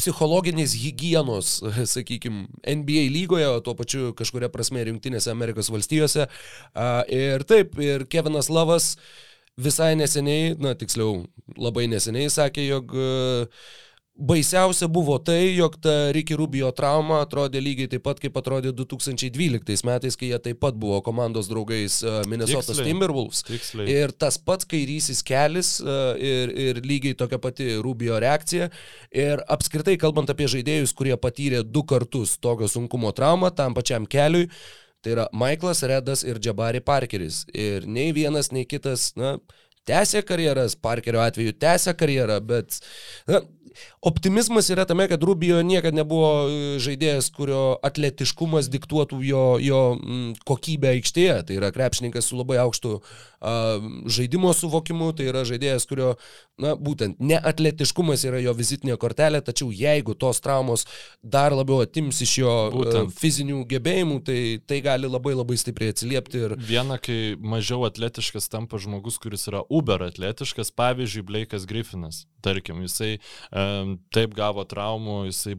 psichologinės hygienos, sakykime, NBA lygoje, o tuo pačiu kažkuria prasme ir Junktinėse Amerikos valstijose. Ir taip, ir Kevinas Lavas uh, visai neseniai, na tiksliau, labai neseniai sakė, jog e, baisiausia buvo tai, jog ta Ricky Rubio trauma atrodė lygiai taip pat, kaip atrodė 2012 metais, kai jie taip pat buvo komandos draugais e, Minnesota. Timberwolves. Tiksliai. Ir tas pats kairysis kelis e, ir, ir lygiai tokia pati Rubio reakcija. Ir apskritai, kalbant apie žaidėjus, kurie patyrė du kartus tokio sunkumo traumą tam pačiam keliui, Tai yra Michaelas Redas ir Jabari Parkeris. Ir nei vienas, nei kitas, na, tęsė karjeras, Parkerio atveju tęsė karjerą, bet na, optimizmas yra tame, kad Rubio niekada nebuvo e, žaidėjas, kurio atletiškumas diktuotų jo, jo mm, kokybę aikštėje. Tai yra krepšininkas su labai aukštu žaidimo suvokimu, tai yra žaidėjas, kurio, na, būtent neatletiškumas yra jo vizitinė kortelė, tačiau jeigu tos traumos dar labiau atims iš jo būtent. a, fizinių gebėjimų, tai tai gali labai labai stipriai atsiliepti. Ir... Viena, kai mažiau atletiškas tampa žmogus, kuris yra uber atletiškas, pavyzdžiui, Blake'as Griffinas. Tarkim, jisai um, taip gavo traumų, jisai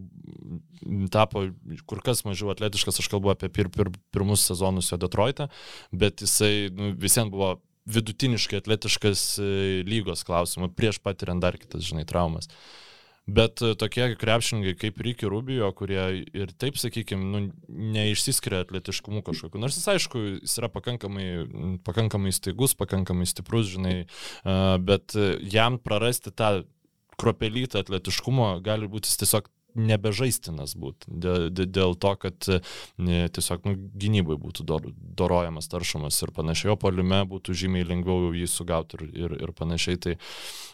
tapo kur kas mažiau atletiškas, aš kalbu apie pir, pir, pirmus sezonus jo Detroitą, bet jisai nu, visiems buvo vidutiniškai atletiškas e, lygos klausimų prieš patiriant dar kitas, žinai, traumas. Bet e, tokie krepšininkai kaip Ryki Rubio, kurie ir taip, sakykime, nu, neišsiskiria atletiškumu kažkokiu. Nors jis, aišku, jis yra pakankamai, pakankamai staigus, pakankamai stiprus, žinai, bet e, jam prarasti tą kropelytą atletiškumo gali būti tiesiog nebežaistinas būti dėl, dėl to, kad ne, tiesiog nu, gynybai būtų dor, dorojamas, taršomas ir panašiai, o polime būtų žymiai lengviau jį sugauti ir, ir, ir panašiai. Tai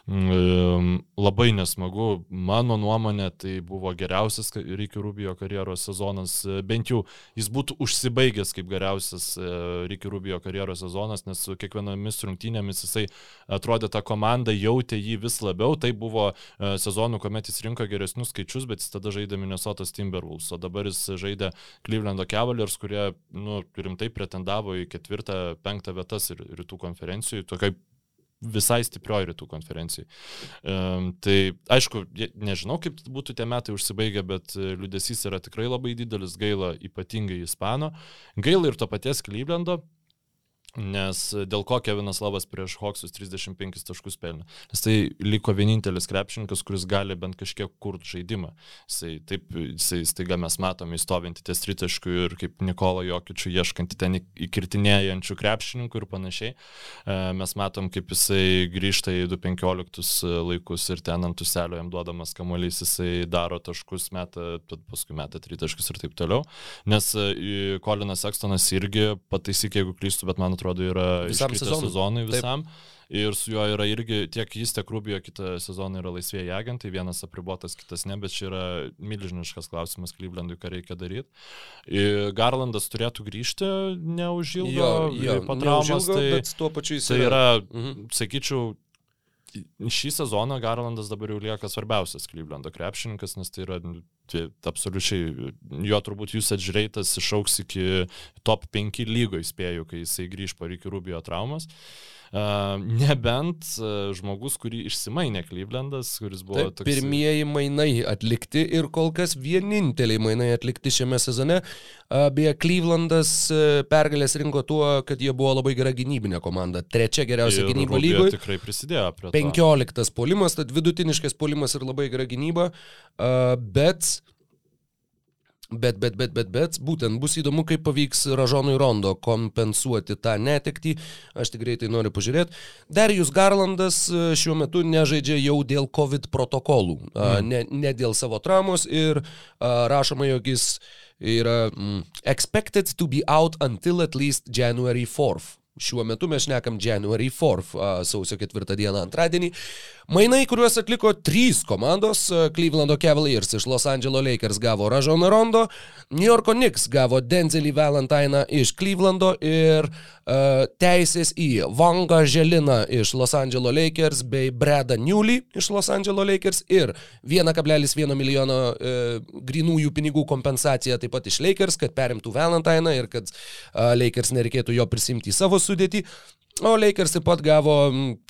mm, labai nesmagu, mano nuomonė, tai buvo geriausias Rykių Rubijo karjeros sezonas, bent jau jis būtų užsibaigęs kaip geriausias e, Rykių Rubijo karjeros sezonas, nes su kiekvienomis rungtynėmis jisai atrodė tą komandą, jautė jį vis labiau, tai buvo e, sezonų, kuomet jis rinko geresnius skaičius, bet jis tada žaidė Minnesotas Timberwolves, o dabar jis žaidė Clevelando Cavaliers, kurie, nu, rimtai pretendavo į ketvirtą, penktą vietas rytų konferencijų, tokiai visai stiprioji rytų konferencijai. Um, tai aišku, nežinau, kaip būtų tie metai užsibaigę, bet liudesys yra tikrai labai didelis, gaila ypatingai Ispano, gaila ir to paties Clevelando, Nes dėl ko Kevinas Lavas prieš Hoksus 35 taškus pelnė. Nes tai liko vienintelis krepšininkas, kuris gali bent kažkiek kurt žaidimą. Jisai, taip, jisai staiga mes matome įstovinti ties tritaškų ir kaip Nikola Jokičių ieškantį ten įkirtinėjančių krepšininkų ir panašiai. E, mes matom, kaip jisai grįžta į 215 laikus ir ten ant tuselio jam duodamas kamuolys, jisai daro taškus, meta, paskui meta tritaškus ir taip toliau. Nes Kolinas e, Ekstonas irgi pataisyk, jeigu klystu, bet man atrodo, atrodo, yra visam sezonui. sezonui visam. Taip. Ir su juo yra irgi tiek jis, tiek Rubio kitą sezoną yra laisvėjai agentai, vienas apribotas, kitas ne, bet čia yra milžiniškas klausimas Klyvlandui, ką reikia daryti. Garlandas turėtų grįžti neužilgo, jo, jo, po traumos, tai, tuo pačiu jis tai yra, mhm. sakyčiau, šį sezoną Garlandas dabar jau lieka svarbiausias Klyvlando krepšininkas, nes tai yra tai absoliučiai, jo turbūt jūs atžiūrėtas išauks iki top 5 lygo įspėjų, kai jisai grįž po Ricky Rubio traumas. Uh, Nebent žmogus, kurį išsimainė Klyvlendas, kuris buvo Taip, toks... Pirmieji mainai atlikti ir kol kas vieninteliai mainai atlikti šiame sezone. Beje, Klyvlendas pergalės rinko tuo, kad jie buvo labai gera gynybinė komanda. Trečia geriausia ir gynyba lygoje. Tikrai prisidėjo prie to. 15 polimas, tad vidutiniškas polimas ir labai gera gynyba. Bet Bet, bet, bet, bet, bet, būtent bus įdomu, kaip pavyks Ražonui Rondo kompensuoti tą netektį. Aš tik greitai noriu pažiūrėti. Darius Garlandas e, šiuo metu nežaidžia jau dėl COVID protokolų, mm. ne, ne dėl savo traumos ir rašoma, jog jis yra mm, expected to be out until at least January 4th. Šiuo metu mes šnekam January 4th, sausio 4 dieną antradienį. Mainai, kuriuos atliko trys komandos - Clevelando Cavaliers iš Los Angeles Lakers gavo Rajoną Rondo, New Yorko Knicks gavo Denzelį Valentiną iš Clevelando ir uh, teisės į Vangą Želiną iš Los Angeles Lakers bei Bredą Newley iš Los Angeles Lakers ir 1,1 milijono uh, grinųjų pinigų kompensaciją taip pat iš Lakers, kad perimtų Valentiną ir kad uh, Lakers nereikėtų jo prisimti į savo sudėtį. O Lakers taip pat gavo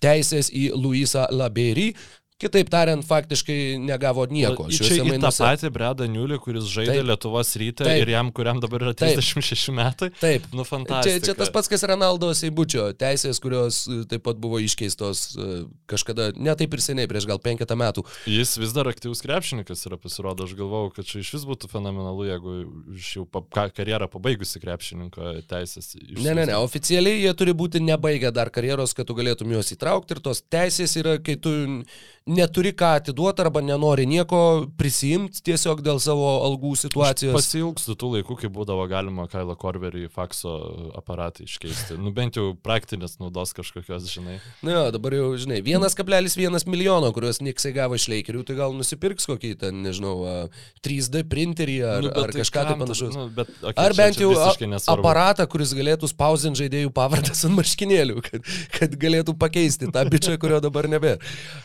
teisės į Luisą Laberį, Kitaip tariant, faktiškai negavo nieko. Čia į tą patį Bredą Niulį, kuris žaidė taip, Lietuvos rytą taip, ir jam, kuriam dabar yra 36 taip, metai. Taip. Nu, fantastika. Čia, čia tas pats, kas Ronaldo Seibučio teisės, kurios e, taip pat buvo iškeistos e, kažkada, ne taip ir seniai, prieš gal penketą metų. Jis vis dar aktyvus krepšininkas yra pasirodo, aš galvau, kad čia iš vis būtų fenomenalu, jeigu iš jau pa, karjerą pabaigusi krepšininko teisės. Ne, ne, ne, oficialiai jie turi būti nebaigę dar karjeros, kad tu galėtum juos įtraukti ir tos teisės yra, kai tu neturi ką atiduoti arba nenori nieko prisimti tiesiog dėl savo algų situacijos. Pasilgstu tų laikų, kai būdavo galima Kailo Korverį į fakso aparatą iškeisti. Nu bent jau praktinės naudos kažkokios, žinai. Na, jo, dabar jau, žinai, 1,1 milijono, kuriuos nieksai gavo iš leikerių, tai gal nusipirks kokį ten, nežinau, 3D printerį ar, nu, ar tai kažką tai panašaus. Nu, bet, okay, ar bent jau aparatą, kuris galėtų spausinti žaidėjų pavardas ant marškinėlių, kad, kad galėtų pakeisti tą bičią, kurio dabar nebe.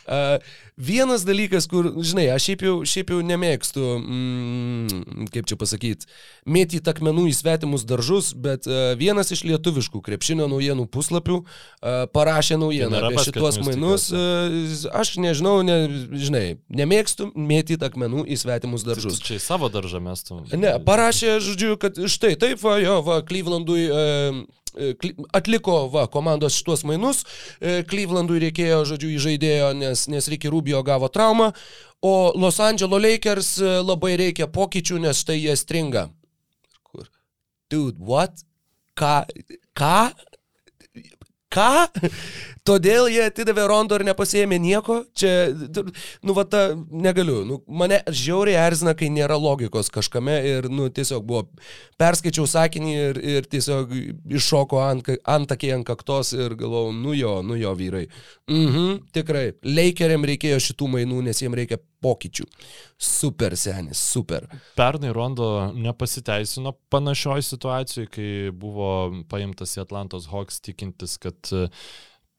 Uh, vienas dalykas, kur, žinai, aš šiaip jau, šiaip jau nemėgstu, mm, kaip čia pasakyti, mėtyti akmenų į svetimus daržus, bet uh, vienas iš lietuviškų krepšinio naujienų puslapių uh, parašė naujieną tai apie šituos mainus. Uh, aš nežinau, ne, žinai, nemėgstu mėtyti akmenų į svetimus daržus. Tai čia į savo daržą mestum. Ne, parašė, žodžiu, kad štai taip, va, jo, va, Klyvlandui. Uh, atliko va, komandos šituos mainus, e, Clevelandui reikėjo, žodžiu, įžaidėjo, nes, nes Ricky Rubio gavo traumą, o Los Angeles Lakers e, labai reikia pokyčių, nes tai jie stringa. Dude, what? Ką? Ką? Ką? Todėl jie atidavė rondo ir nepasėmė nieko. Čia, nu, va, ta, negaliu. Nu, mane žiauriai erzina, kai nėra logikos kažkame ir, nu, tiesiog buvo, perskaičiau sakinį ir, ir tiesiog iššoko ant, antakiai ant kaktos ir galvojau, nu jo, nu jo vyrai. Mhm, tikrai. Leikeriam reikėjo šitų mainų, nes jiems reikia pokyčių. Super senis, super. Pernai Rondo nepasiteisino panašioj situacijai, kai buvo paimtas į Atlantos Hawks tikintis, kad uh,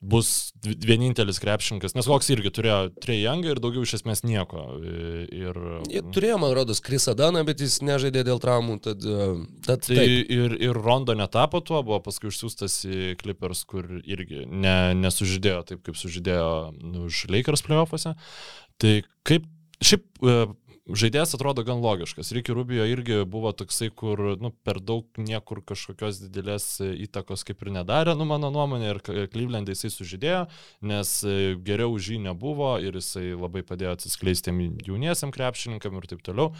bus vienintelis krepšininkas, nes koks irgi turėjo trejangą ir daugiau iš esmės nieko. Ir, Jie turėjo, man rodos, Krisa Daną, bet jis nežaidė dėl traumų. Tad, e, tad, tai taip. ir, ir Rondo netapo tuo, buvo paskui užsiūstas į Clippers, kur irgi ne, nesužydėjo taip, kaip sužydėjo nu, už Lakers playoffuose. Tai kaip, šiaip e, žaidėjas atrodo gan logiškas. Ricky Rubio irgi buvo toksai, kur nu, per daug niekur kažkokios didelės įtakos kaip ir nedarė, nu mano nuomonė, ir Klyvlendai jisai sužydėjo, nes geriau už jį nebuvo ir jisai labai padėjo atsiskleisti jauniesiam krepšininkam ir taip toliau.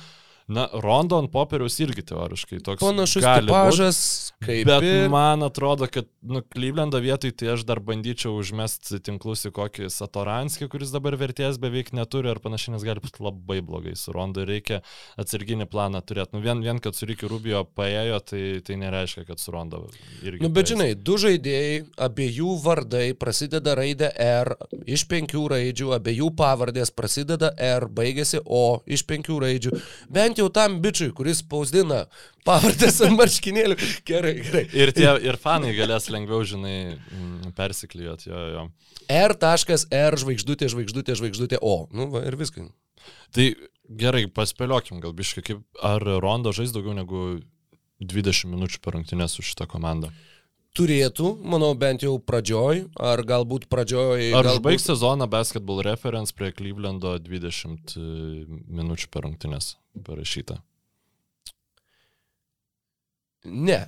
Na, Rondo ant popieriaus irgi teoriškai toks. Panašus tipažas, kaip. Bet ir... man atrodo, kad, nu, Klyvlendo vietoj tai aš dar bandyčiau užmesti tinklus į kokį Satoranskį, kuris dabar vertės beveik neturi ar panašiai, nes gali būti labai blogai su Rondo ir reikia atsarginį planą turėti. Nu, vien, vien kad su Rikiu Rubio paėjo, tai, tai nereiškia, kad su Rondo irgi. Nu, bet paės. žinai, du žaidėjai, abiejų vardai prasideda raidė R, iš penkių raidžių, abiejų pavardės prasideda R, baigėsi O, iš penkių raidžių. Bent bent jau tam bičiui, kuris spausdina pavardės ant marškinėlių. Gerai, gerai. Ir, tie, ir fanai galės lengviau, žinai, mm, persiklijuoti jo, jo. R.R. žvaigždutė, žvaigždutė, žvaigždutė O. Nu, va, ir viskas. Tai gerai, paspėliokim gal biškai, kaip ar Rondo žais daugiau negu 20 minučių per rungtynės su šitą komandą turėtų, manau, bent jau pradžioj, ar galbūt pradžioj. Ar galbūt... užbaigs sezoną basketball reference prie Clevelando 20 e, minučių per rungtynės parašyta? Ne.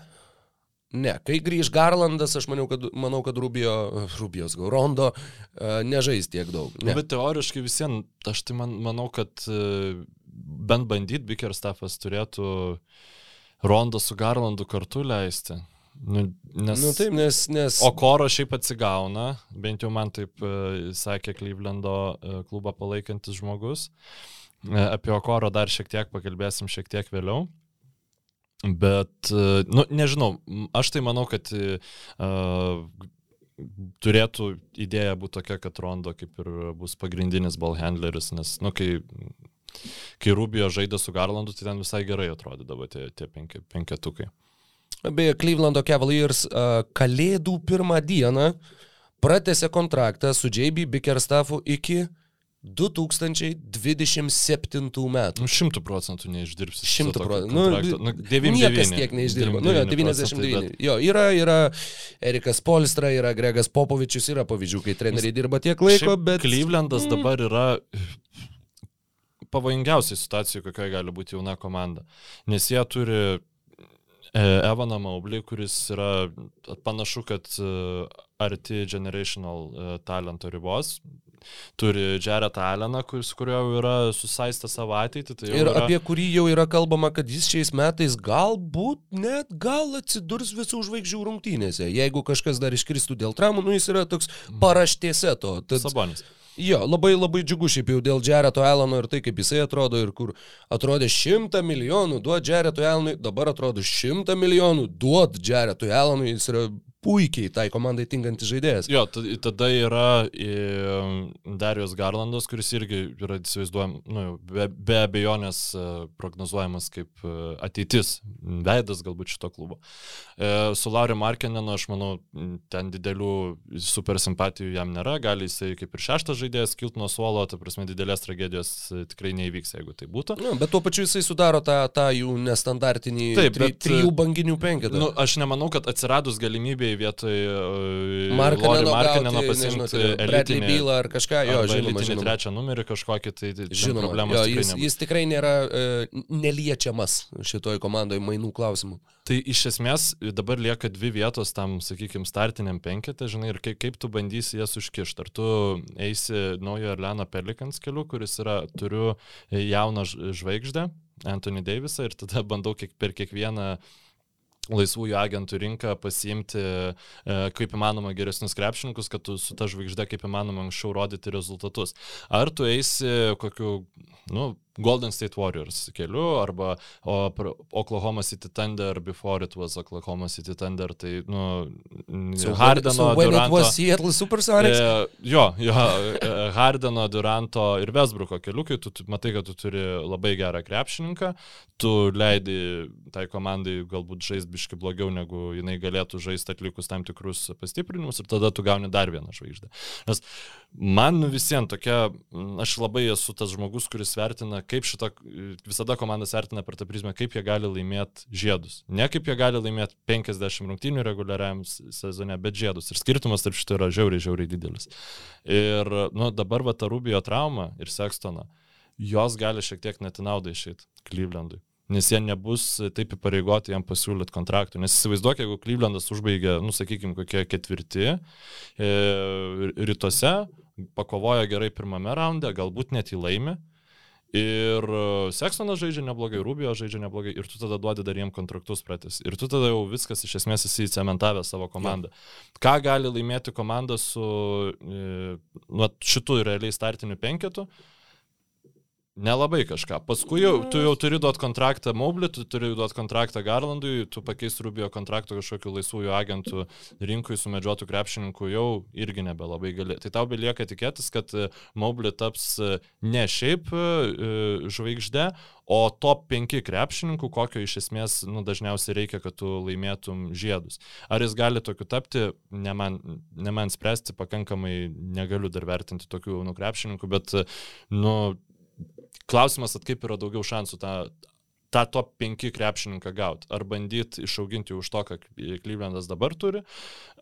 Ne, kai grįž Garlandas, aš maniau, kad, manau, kad Rubio, Rubijos Rondo uh, nežais tiek daug. Ne. Bet teoriškai visiems, aš tai man, manau, kad uh, bent bandyt Bickerstaffas turėtų Rondo su Garlandu kartu leisti. Nu, nes, nu, taip, nes, nes... O Koro šiaip atsigauna, bent jau man taip uh, sakė Klyvlendo uh, klubą palaikantis žmogus. Uh, apie Okoro dar šiek tiek pakalbėsim šiek tiek vėliau. Bet, uh, nu, nežinau, aš tai manau, kad uh, turėtų idėja būti tokia, kad Rondo kaip ir bus pagrindinis ball handleris, nes, nu, kai, kai Rubio žaidė su Garlandu, tai ten visai gerai atrodydavo tie, tie penki, penketukai. Beje, Clevelando Cavaliers kalėdų pirmą dieną pratęsė kontraktą su JB Bickerstaffu iki 2027 metų. Nu, šimtų procentų neišdirbsi. Šimtų procentų. Nu, nu, 99. Niekas tiek neišdirba. Nu, jo, 99. Bet... Jo, yra, yra Erikas Polstra, yra Gregas Popovičius, yra pavyzdžių, kai treneriai dirba tiek laiko, bet... Clevelandas mm. dabar yra pavojingiausiai situacijai, kokioje gali būti jauna komanda. Nes jie turi Evaną Maublį, kuris yra panašu, kad e, arti generational e, talento ribos. Turi Jared Alleną, kuris, kurio yra susaistę savo ateitį. Tai ir yra... apie kurį jau yra kalbama, kad jis šiais metais galbūt net gal atsidurs visų žvaigždžių rungtynėse. Jeigu kažkas dar iškristų dėl traumų, nu jis yra toks paraštėse to. Tad... Sabonis. Jo, labai labai džiugu šiaip jau dėl Jareto Alano ir tai, kaip jisai atrodo ir kur atrodė šimtą milijonų duot Jareto Alanui, dabar atrodo šimtą milijonų duot Jareto Alanui, jis yra puikiai tai komandai tinkantis žaidėjas. Jo, tada yra Darius Garlandas, kuris irgi yra įsivaizduojam, nu, be, be abejonės e, prognozuojamas kaip e, ateitis, veidas galbūt šito klubo. E, su Lauriu Markenenu, aš manau, ten didelių super simpatijų jam nėra, gali jisai kaip ir šeštas žaidėjas kilti nuo suolo, ta prasme didelės tragedijos tikrai neįvyks, jeigu tai būtų. Nu, bet tuo pačiu jisai sudaro tą, tą jų nestandartinį Taip, tri, bet, trijų banginių penketą. Nu, aš nemanau, kad atsiradus galimybėj vietoj uh, Markaneno, Markaneno pasimti elitinį bylą ar kažką, jo, žinoma, žinoma. trečią numerį kažkokį, tai, tai žinoma, problemos jo, jis, jis tikrai nėra uh, neliečiamas šitoj komandoje mainų klausimų. Tai iš esmės dabar lieka dvi vietos tam, sakykime, startiniam penketė, žinai, ir kaip, kaip tu bandysi jas užkišti. Ar tu eisi naujo Erleno Pelikans keliu, kuris yra, turiu jauną žvaigždę, Anthony Davisą, ir tada bandau kiek, per kiekvieną uh, laisvųjų agentų rinką pasiimti e, kaip įmanoma geresnius krepšininkus, kad tu su ta žvaigžde kaip įmanoma anksčiau rodyti rezultatus. Ar tu eisi kokiu, nu, Golden State Warriors keliu arba Oklahoma City Thunder before it was Oklahoma City Thunder, tai, nu, so Hardeno, so Duranto, Seattle Supersonics? E, jo, jo, e, Hardeno, Duranto ir Vesbruko keliukai, tu, tu matai, kad tu turi labai gerą krepšininką, tu leidi tai komandai galbūt žaisti biški blogiau, negu jinai galėtų žaisti atlikus tam tikrus pastiprinimus ir tada tu gauni dar vieną žvaigždę. Nes man visiems tokia, aš labai esu tas žmogus, kuris vertina kaip šita, visada komandas vertina per tą prizmę, kaip jie gali laimėti žiedus. Ne kaip jie gali laimėti 50 rungtynių reguliariam sezone, bet žiedus. Ir skirtumas tarp šito yra žiauriai, žiauriai didelis. Ir nu, dabar va ta Rubio trauma ir Sextona, jos gali šiek tiek net naudą išeiti Clevelandui. Nes jie nebus taip įpareigoti jam pasiūlyti kontraktų. Nes įsivaizduok, jeigu Clevelandas užbaigė, nu, sakykime, kokie ketvirti e, rytuose, pakovojo gerai pirmame raunde, galbūt net įlaimė, Ir e, Seksonas žaidžia neblogai, Rubio žaidžia neblogai ir tu tada duodi dar jiem kontraktus pratęs. Ir tu tada jau viskas iš esmės esi įcementavęs savo komandą. Ja. Ką gali laimėti komanda su e, nu, šitų realiai startiniu penketu? Nelabai kažką. Paskui jau, tu jau turi duoti kontraktą Moblį, tu turi duoti kontraktą Garlandui, tu pakeis Rubio kontraktą kažkokiu laisvųjų agentų rinkui sumedžiotų krepšininkų jau irgi nebelabai gali. Tai tau belieka tikėtis, kad e, Moblį taps e, ne šiaip e, žvaigždė, o top 5 krepšininkų, kokio iš esmės nu, dažniausiai reikia, kad tu laimėtum žiedus. Ar jis gali tokiu tapti, ne man, ne man spręsti, pakankamai negaliu dar vertinti tokių nu, krepšininkų, bet nu, klausimas, at kaip yra daugiau šansų tą, tą top 5 krepšininką gauti. Ar bandyti išauginti už to, ką Clevelandas dabar turi,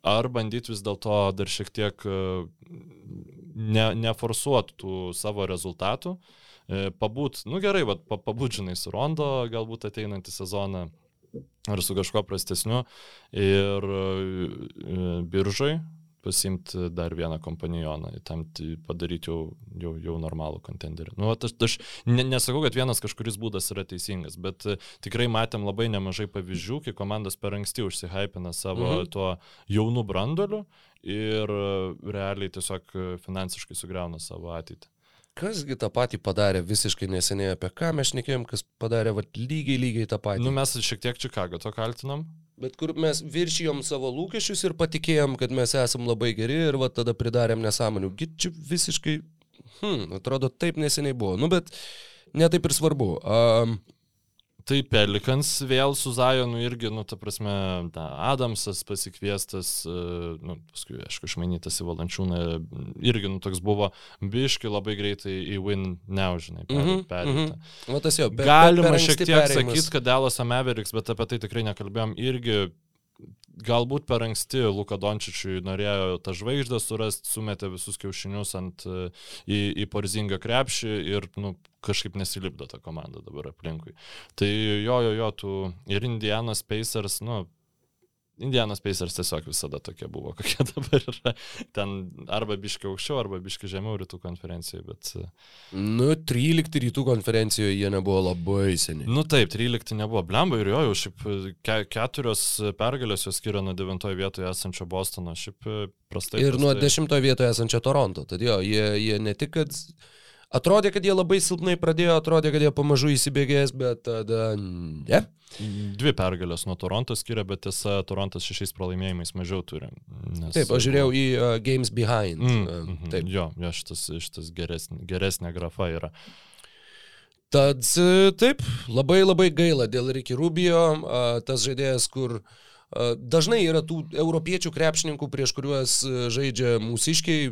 ar bandyti vis dėlto dar šiek tiek e, ne, neforsuoti tų savo rezultatų. E, pabūt, nu gerai, bet pabūt žinai su Rondo galbūt ateinantį sezoną ar su kažkuo prastesniu ir e, biržai pasimti dar vieną kompanijoną, tam padaryti jau, jau, jau normalų kontenderį. Nu, aš, aš ne, nesakau, kad vienas kažkuris būdas yra teisingas, bet e, tikrai matėm labai nemažai pavyzdžių, kai komandos per anksti užsihypina savo mhm. tuo jaunų brandoliu ir e, realiai tiesiog e, finansiškai sugriauna savo ateitį. Kasgi tą patį padarė visiškai neseniai, apie ką mes šnekėjom, kas padarė vat, lygiai, lygiai tą patį. Nu, mes šiek tiek Čikagą to kaltinam. Bet kur mes viršijom savo lūkesčius ir patikėjom, kad mes esam labai geri ir va tada pridarėm nesąmonių. Čia visiškai, hmm, atrodo, taip neseniai buvo. Nu, bet netaip ir svarbu. Um, Tai Pelikans vėl su Zajonu irgi, nu, ta prasme, ta, Adamsas pasikviestas, e, nu, paskui, aišku, išmainytas į Valančiūną, irgi, nu, toks buvo biški labai greitai į Win Now, žinai, perėta. Per, mm -hmm. per, jau, per, Galima per šiek tiek sakyti, kad Delas Ameveriks, bet apie tai tikrai nekalbėjom, irgi galbūt per anksti Luka Dončičiui norėjo tą žvaigždę surasti, sumetė visus kiaušinius ant, į, į porzingą krepšį ir nu, kažkaip nesilipdo ta komanda dabar aplinkui. Tai jo, jo, jo, tu ir Indianas Pacers, nu, Indianos Pacers tiesiog visada tokie buvo, kokie dabar yra. Ten arba biški aukščiau, arba biški žemiau rytų konferencijoje, bet... e, Nu, 13 rytų konferencijoje jie nebuvo labai seniai. Nu taip, 13 nebuvo. Blemba ir jo, jau šiaip e, ke keturios pergalės jos skiria nuo 9 vietoje esančio Bostono, šiaip e, prastai. Ir nuo prastai. 10 vietoje esančio Toronto. Tad jo, jie, jie ne tik, kad atrodė, kad jie labai silpnai pradėjo, atrodė, kad jie pamažu įsibėgės, bet tada ne. Dvi pergalės nuo Toronto skiria, bet tiesa, Torontas šešiais pralaimėjimais mažiau turi. Nes, Taip, aš žiūrėjau į uh, Games Behind. Mm, uh, mm, taip. jo, jo, šitas, šitas geresnė, geresnė grafa yra. Tad e, taip, labai labai gaila dėl Ricky Rubio, a, tas žaidėjas, kur a, dažnai yra tų europiečių krepšininkų, prieš kuriuos e, žaidžia mūsiškiai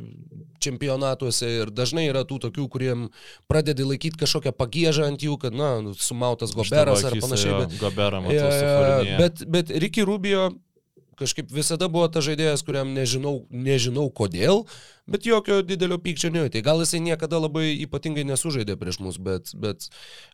čempionatuose ir dažnai yra tų tokių, kuriem pradedi laikyti kažkokią pagėžą ant jų, kad, na, sumautas goberas ar panašiai. Bet, Goberą matau. bet, bet Ricky Rubio kažkaip visada buvo ta žaidėjas, kuriam nežinau, nežinau kodėl, bet jokio didelio pykčio nejauti. Gal jisai niekada labai ypatingai nesužaidė prieš mus, bet, bet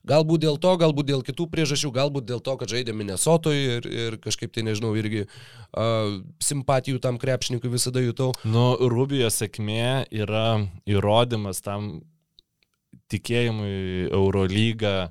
galbūt dėl to, galbūt dėl kitų priežasčių, galbūt dėl to, kad žaidė Minnesotoje ir, ir kažkaip tai nežinau, irgi uh, simpatijų tam krepšininkui visada jutau. Nu, Rubijo sėkmė yra įrodymas tam tikėjimui Eurolygą,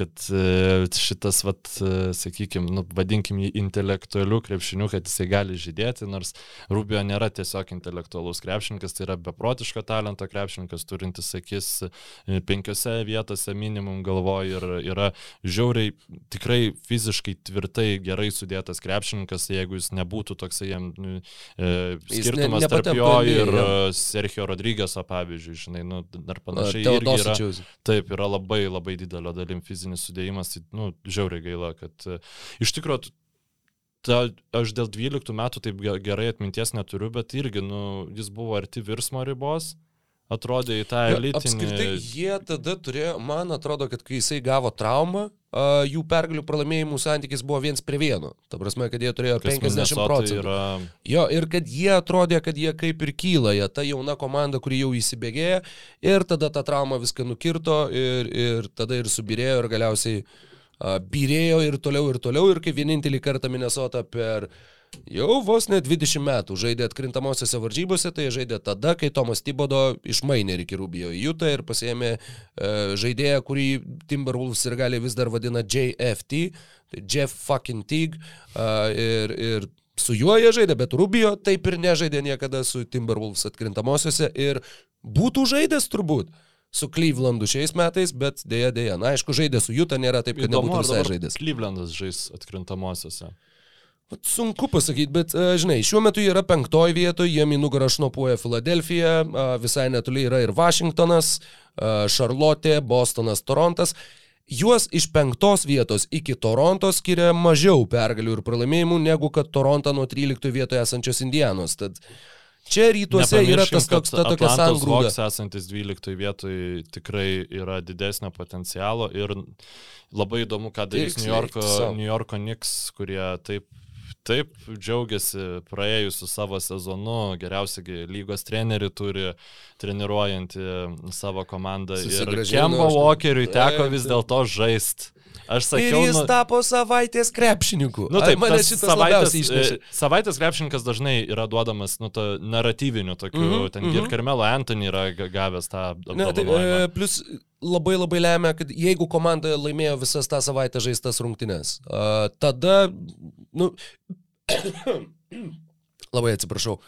kad e, šitas, vat, sakykime, nu, vadinkim jį intelektualiu krepšiniu, kad jisai gali žydėti, nors Rubio nėra tiesiog intelektualus krepšininkas, tai yra beprotiško talento krepšininkas, turintis akis e, penkiose vietose minimum galvoj ir yra žiauriai, tikrai fiziškai tvirtai gerai sudėtas krepšininkas, jeigu jis nebūtų toksai jam e, Jis ne- skirtumas tarp jo ir e, Sergio Rodrygeso, pavyzdžiui, žinai, nu, dar panašiai. yra-. Taip, yra labai labai didelio dalim fizinis sudėjimas, tai, nu, žiauriai gaila, kad e, iš tikrųjų, ta, aš dėl 12 metų taip ge- gerai atminties neturiu, bet irgi, nu, jis buvo arti virsmo ribos, atrodė į tą elitinį. Apskritai, jie tada turėjo, man atrodo, kad kai jisai gavo traumą, a, jų pergalių pralaimėjimų santykis buvo viens prie vieno. Ta prasme, kad jie turėjo kas 50 Minnesota procentų. Yra, Jo, ir kad jie atrodė, kad jie kaip ir kyla, jie ta jauna komanda, kuri jau įsibėgėja, ir tada ta trauma viską nukirto, ir, ir tada ir subirėjo, ir galiausiai uh, birėjo ir toliau, ir toliau, ir kaip vienintelį kartą Minnesota per jau vos ne 20 metų žaidė atkrintamosiose varžybose, tai žaidė tada, kai Tomas Tibodo išmainė Ricky Rubio į Jutą ir pasėmė uh, žaidėją, kurį Timberwolves ir gali vis dar vadina JFT, tai Jeff fucking Tig, uh, ir, ir su juo jie žaidė, bet Rubio taip ir nežaidė niekada su Timberwolves atkrintamosiose ir būtų žaidęs turbūt su Clevelandu šiais metais, bet dėja, dėja. Na, aišku, žaidė su Juta, nėra taip, kad įdomu, nebūtų visai žaidęs. Clevelandas žais atkrintamosiose. Sunku pasakyti, bet, e, žinai, šiuo metu yra penktoji vietoje, jiem į nugarą šnopuoja Filadelfija, visai netoli yra ir Vašingtonas, Šarlotė, Bostonas, Torontas. Juos iš penktos vietos iki Toronto skiria mažiau pergalių ir pralaimėjimų negu kad Torontą nuo 13 vietoje esančios Indianos. Tad čia rytuose yra tas toks, ta tokia sangrūda. Esantis 12 vietoj tikrai yra didesnio potencialo ir labai įdomu, ką darys New Yorko. New Yorko Knicks, kurie taip, taip džiaugiasi praėjusiu savo sezonu, geriausiai lygos trenerių turi treniruojantį savo komandą ir Kemba Walkeriui teko vis dėlto žaisti. Aš Ir sakiau, jis nu, tapo savaitės krepšininku. Nu Ai, taip, mane tas šitas savaitės, labiausiai išnešė. e, savaitės krepšininkas dažnai yra duodamas, nu, to naratyviniu tokiu, mm Mhm, -hmm, ten mhm. ir Carmelo Anthony yra ga- gavęs tą tai, apdovanojimą. e, plus labai labai lemia, kad jeigu komanda laimėjo visas tą savaitę žaistas rungtynes, tada, nu, labai atsiprašau,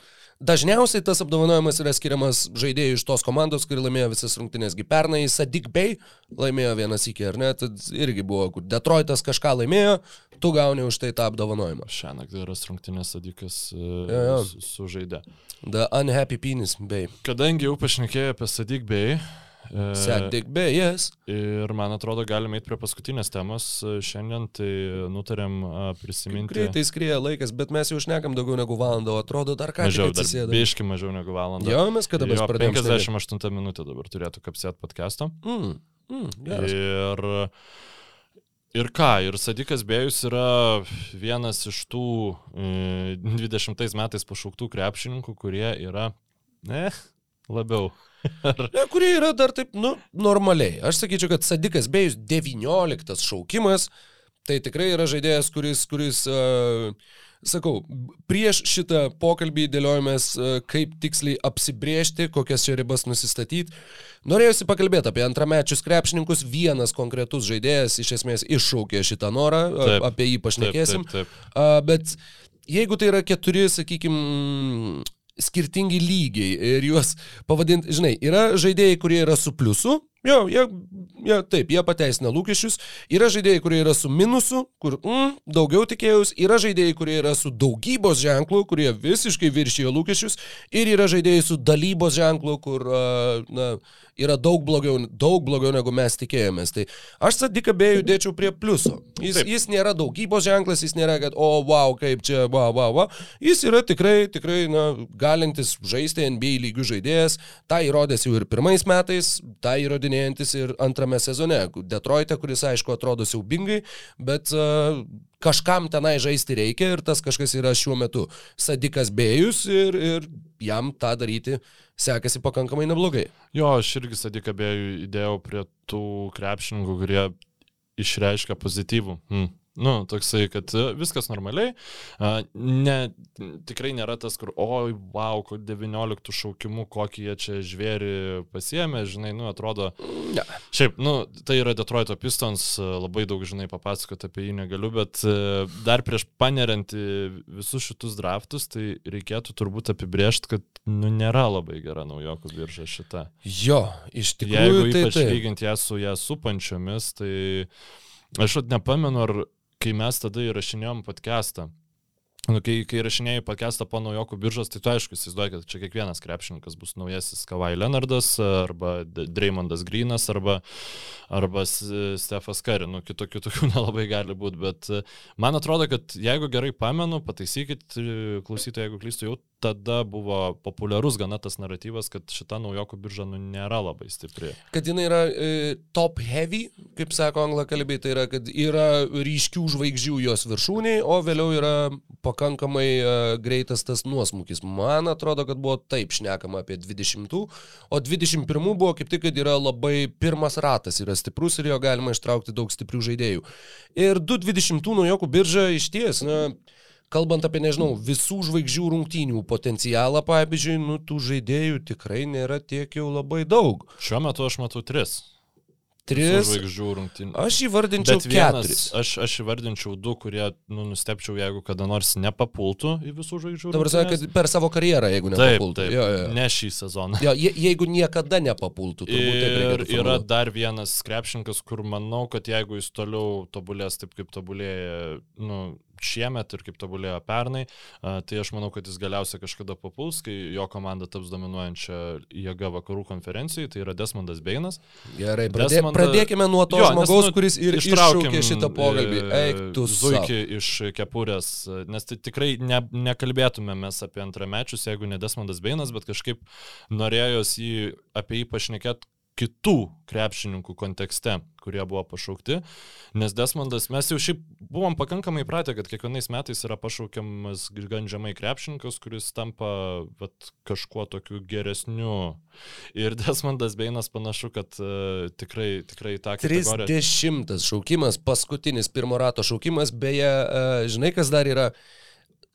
dažniausiai tas apdovanojimas yra skiriamas žaidėjui iš tos komandos, kuri laimėjo visas rungtynes. Gi pernai Sadik Bay laimėjo vienas iki, ar ne? Tad irgi buvo, kur Detroitas kažką laimėjo, tu gauni už tai tą apdovanojimą. Šią naktį yra rungtinės sadikas Jo, uh, jo. sužaidė. The Unhappy Penis Bay. Kadangi jau pašnekėjau apie Sadik Bay. Sadik Bay, yes. Ir man atrodo, galime eiti prie paskutinės temos šiandien, tai nutarėm prisiminti. Greitai skrieja laikas, bet mes jau šnekam daugiau negu valandą, o atrodo dar ką Mažiau, dar biški mažiau negu valandą. Jo, mes kada mes Jo, pradėjome. 58 minutė dabar turėtų kapsėti podcast'o. Mm, mm, geras. Ir, ir ką, ir Sadikas Bėjus yra vienas iš tų e, 20 metais pašauktų krepšininkų, kurie yra, ne, labiau. Ne, kurie yra dar taip, nu, normaliai. Aš sakyčiau, kad Sadikas Bėjus 19 šaukimas, tai tikrai yra žaidėjas, kuris, kuris uh, sakau, prieš šitą pokalbį dėliojomės, e, kaip tiksliai apsibriežti, kokias čia ribas nusistatyti. Norėjusi pakalbėti apie antramečius krepšininkus, vienas konkretus žaidėjas iš esmės iššaukė šitą norą, taip, apie jį pašnekėsim. Taip, taip, taip. Bet jeigu tai yra keturi, sakykime, skirtingi lygiai ir juos pavadinti, žinai, yra žaidėjai, kurie yra su pliusu, Jo, jie, jie, taip, jie pateisina lūkesčius. Yra žaidėjai, kurie yra su minusu, kur mm, daugiau tikėjus. Yra žaidėjai, kurie yra su daugybos ženklu, kurie visiškai viršijo lūkesčius. Ir yra žaidėjai su dalybos ženklu, kur na, yra daug blogiau, daug blogiau negu mes tikėjomės. Tai aš Sadiką Bėjų dėčiau prie pliuso. Jis, taip. jis nėra daugybos ženklas, jis nėra, kad, o, wow, kaip čia, wow, wow, wow. Jis yra tikrai, tikrai, na, galintis žaisti NBA lygių žaidėjas. Ta įrodęs jau ir pirmais metais, tą įrodinė įrodinėjantis ir antrame sezone. Detroite, kuris aišku atrodo siaubingai, bet uh, kažkam tenai žaisti reikia ir tas kažkas yra šiuo metu Sadikas Bėjus ir, ir jam tą daryti sekasi pakankamai neblogai. Jo, aš irgi Sadiką Bėjų įdėjau prie tų krepšininkų, kurie išreiškia pozityvų. Hmm Nu, toksai, kad e, viskas normaliai. Ne, tikrai nėra tas, kur, oi, wow, 19 šaukimų, kokį jie čia žvėri pasiemė, žinai, nu, atrodo. Ne. Šiaip, nu, tai yra Detroito Pistons, e, labai daug, žinai, papasakoti apie jį negaliu, bet e, dar prieš paneriant visus šitus draftus, tai reikėtų turbūt apibriežti, kad, nu, nėra labai gera naujokų birža šita. Jo, iš tikrųjų. Jeigu tai ypač tai, tai. lyginti ją su ją supančiomis, tai aš nepamenu, ar kai mes tada įrašinėjom podcastą, Nu, kai, kai rašinėjai pakestą po naujokų biržos, tai tu aišku įsivaizduoji, kad čia kiekvienas krepšininkas bus naujasis Kavai Leonardas, arba Dreymondas Grinas, arba, arba Stefas Kari. Nu, kitokių tokių nelabai gali būti, bet man atrodo, kad jeigu gerai pamenu, pataisykit klausytojai, jeigu klystu, jau tada buvo populiarus gana tas naratyvas, kad šita naujokų birža nu, nėra labai stipri. Kad jinai yra e, top heavy, kaip sako anglakalbiai, tai yra, kad yra ryškių žvaigždžių jos viršūniai, o vėliau yra pakankamai e, greitas tas nuosmukis. Man atrodo, kad buvo taip šnekama apie 20, o 21 buvo kaip tik, kad yra labai pirmas ratas, yra stiprus ir jo galima ištraukti daug stiprių žaidėjų. Ir 220 naujokų birža iš ties, na, kalbant apie, nežinau, visų žvaigždžių rungtynių potencialą, pavyzdžiui, nu, tų žaidėjų tikrai nėra tiek jau labai daug. Šiuo metu aš matau tris. Tris. Žvaigždžių rungtynių. Aš įvardinčiau Bet vienas, keturis. Aš, aš įvardinčiau du, kurie, nu, nustepčiau, jeigu kada nors nepapultų į visų žvaigždžių. Dabar sakai, kad per savo karjerą, jeigu nepapultų. Taip, taip. Jo, jo. Ne šį sezoną. Jo, je, jeigu niekada nepapultų, reikėtų. Ir yra dar vienas krepšininkas, kur manau, kad jeigu jis toliau tobulės taip, kaip tobulėja, nu, šiemet ir kaip tobulėjo pernai, tai aš manau, kad jis galiausiai kažkada papuls, kai jo komanda taps dominuojančia jėga vakarų konferencijai, tai yra Desmondas Beinas. Gerai, pradė, Desmonda... pradėkime nuo to jo, žmogaus, nes, nu, kuris ir ištraukė šitą pokalbį. E, Eik, tu zuiki iš kepurės, nes tai tikrai ne, nekalbėtume mes apie antramečius, jeigu ne Desmondas Beinas, bet kažkaip norėjosi apie jį pašnekėti kitų krepšininkų kontekste, kurie buvo pašaukti. Nes Desmondas, mes jau šiaip buvom pakankamai pratę, kad kiekvienais metais yra pašaukiamas gan žemai krepšininkas, kuris tampa vat, kažkuo tokiu geresniu. Ir Desmondas Beinas panašu, kad uh, tikrai, tikrai tą kategoriją. 30 šaukimas, paskutinis pirmo rato šaukimas, beje, uh, žinai kas dar yra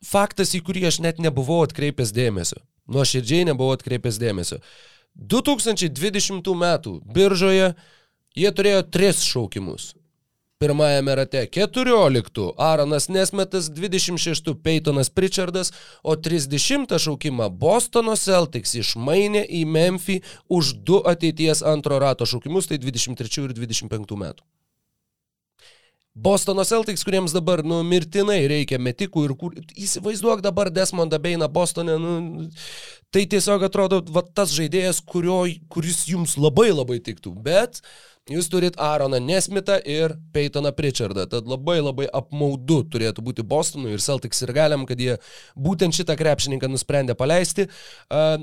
faktas, į kurį aš net nebuvau atkreipęs dėmesio. Nuoširdžiai nebuvau atkreipęs dėmesio. Uh, 2020 metų biržoje jie turėjo tris šaukimus. Pirmajame rate 14 Aaronas Nesmetas, 26 Peytonas Pritchardas, o 30 šaukimą Bostono Celtics išmainė į Memphį už du ateities antro rato šaukimus, tai 23 ir 25 metų. Bostono Celtics, kuriems dabar, nu, mirtinai reikia metikų ir kur, įsivaizduok dabar Desmondą Beiną Bostone, nu, tai tiesiog atrodo, va, tas žaidėjas, kurio, kuris jums labai labai tiktų, bet Jūs turit Aaroną Nesmitą ir Peytoną Pritchardą, tad labai labai apmaudu turėtų būti Bostonui ir Celtics ir galiam, kad jie būtent šitą krepšininką nusprendė paleisti.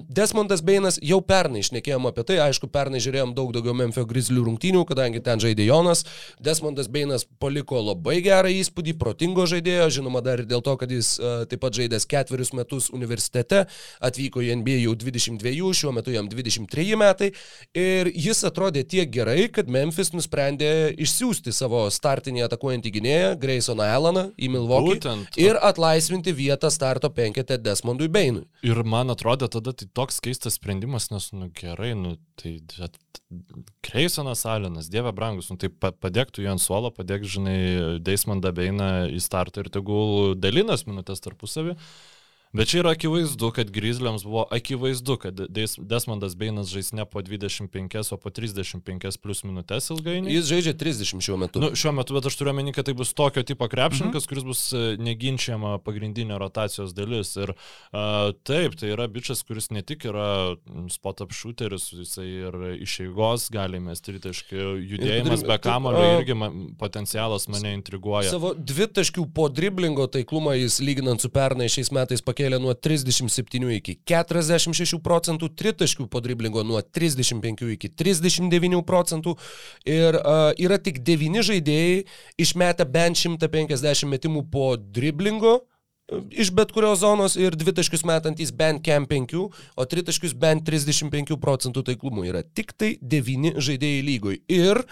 Desmondas Beinas jau pernai išnekėjom apie tai, aišku, pernai žiūrėjom daug daugiau Memphis Grizzlių rungtynių, kadangi ten žaidė Jonas. Desmondas Beinas paliko labai gerą įspūdį, protingo žaidėjo, žinoma dar ir dėl to, kad jis taip pat žaidęs ketverius metus universitete, atvyko į NBA jau 22, šiuo metu jam 23 metai ir jis atrodė tiek gerai, kad Memphis nusprendė išsiųsti savo startinį atakuojantį gynėją, Graysoną Alaną, į Milwaukee Būtent. ir atlaisvinti vietą starto penketę Desmondui Beinui. Ir man atrodo tada tai toks keistas sprendimas, nes, nu gerai, nu tai Kreisonas Alinas, Dieve brangus, nu tai pa- padėk tu jį ant suolo, padėk, žinai, Deismandą Beiną į startą ir tegul dalinas minutės tarpusavį. Bet čia yra akivaizdu, kad Grizzliams buvo akivaizdu, kad Des- Desmondas Beinas žais ne po 25, o po 35 plus minutės ilgainiui. Jis žaidžia 30 šiuo metu. Nu, šiuo metu, bet aš turiu omeny, kad tai bus tokio tipo krepšininkas, mhm. kuris bus e, neginčiama pagrindinė rotacijos dalis. Ir uh, taip, tai yra bičias, kuris ne tik yra spot up shooteris, jisai ir iš eigos gali mesti tritaškį judėjimas be kamulio a- irgi man, potencialas mane intriguoja. Savo dvitaškių po driblingo taiklumą jis lyginant su pernai šiais metais pakėlė nuo 37 iki 46 procentų, tritaškių po driblingo nuo 35 iki 39 procentų ir uh, yra tik 9 žaidėjai išmetę bent 150 metimų po driblingo e, iš bet kurios zonos ir dvitaškius metantys bent kem 5, o tritaškius bent 35 procentų taiklumu yra tik tai 9 žaidėjai lygoj. Ir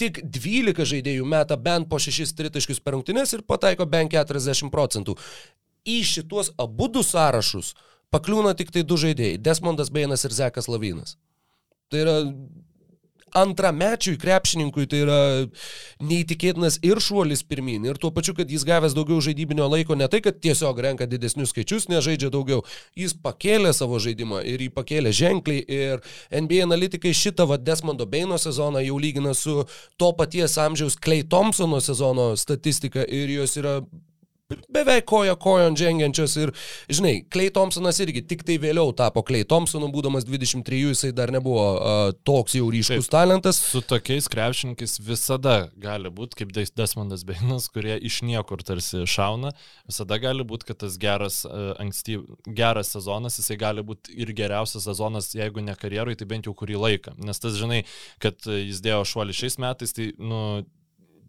tik 12 žaidėjų meta bent po 6 tritaškius per rungtynes ir pataiko bent 40 procentų. Į šituos abu du sąrašus pakliūna tik tai du žaidėjai - Desmondas Beinas ir Zekas Lavinas. Tai yra antramečiui krepšininkui tai yra neįtikėtinas ir šuolis pirmin, ir tuo pačiu, kad jis gavęs daugiau žaidybinio laiko, ne tai, kad tiesiog renka didesnius skaičius, nežaidžia daugiau, jis pakėlė savo žaidimą ir jį pakėlė ženkliai ir NBA analitikai šitą Desmondo Beino sezoną jau lygina su to paties amžiaus Clay Thompsono sezono statistika ir jos yra beveik koja kojon žengiančios ir, žinai, Clay Thompsonas irgi tik tai vėliau tapo Clay Thompsonu, būdamas 23, jisai dar nebuvo uh, toks jau ryškus Taip. talentas. Su tokiais krepšininkais visada gali būti, kaip Des- Desmondas Beinas, kurie iš niekur tarsi šauna, visada gali būti, kad tas geras, uh, ankstyv, geras sezonas, jisai gali būti ir geriausias sezonas, jeigu ne karjerui, tai bent jau kurį laiką. Nes tas, žinai, kad jis dėjo šuolį šiais metais, tai, nu,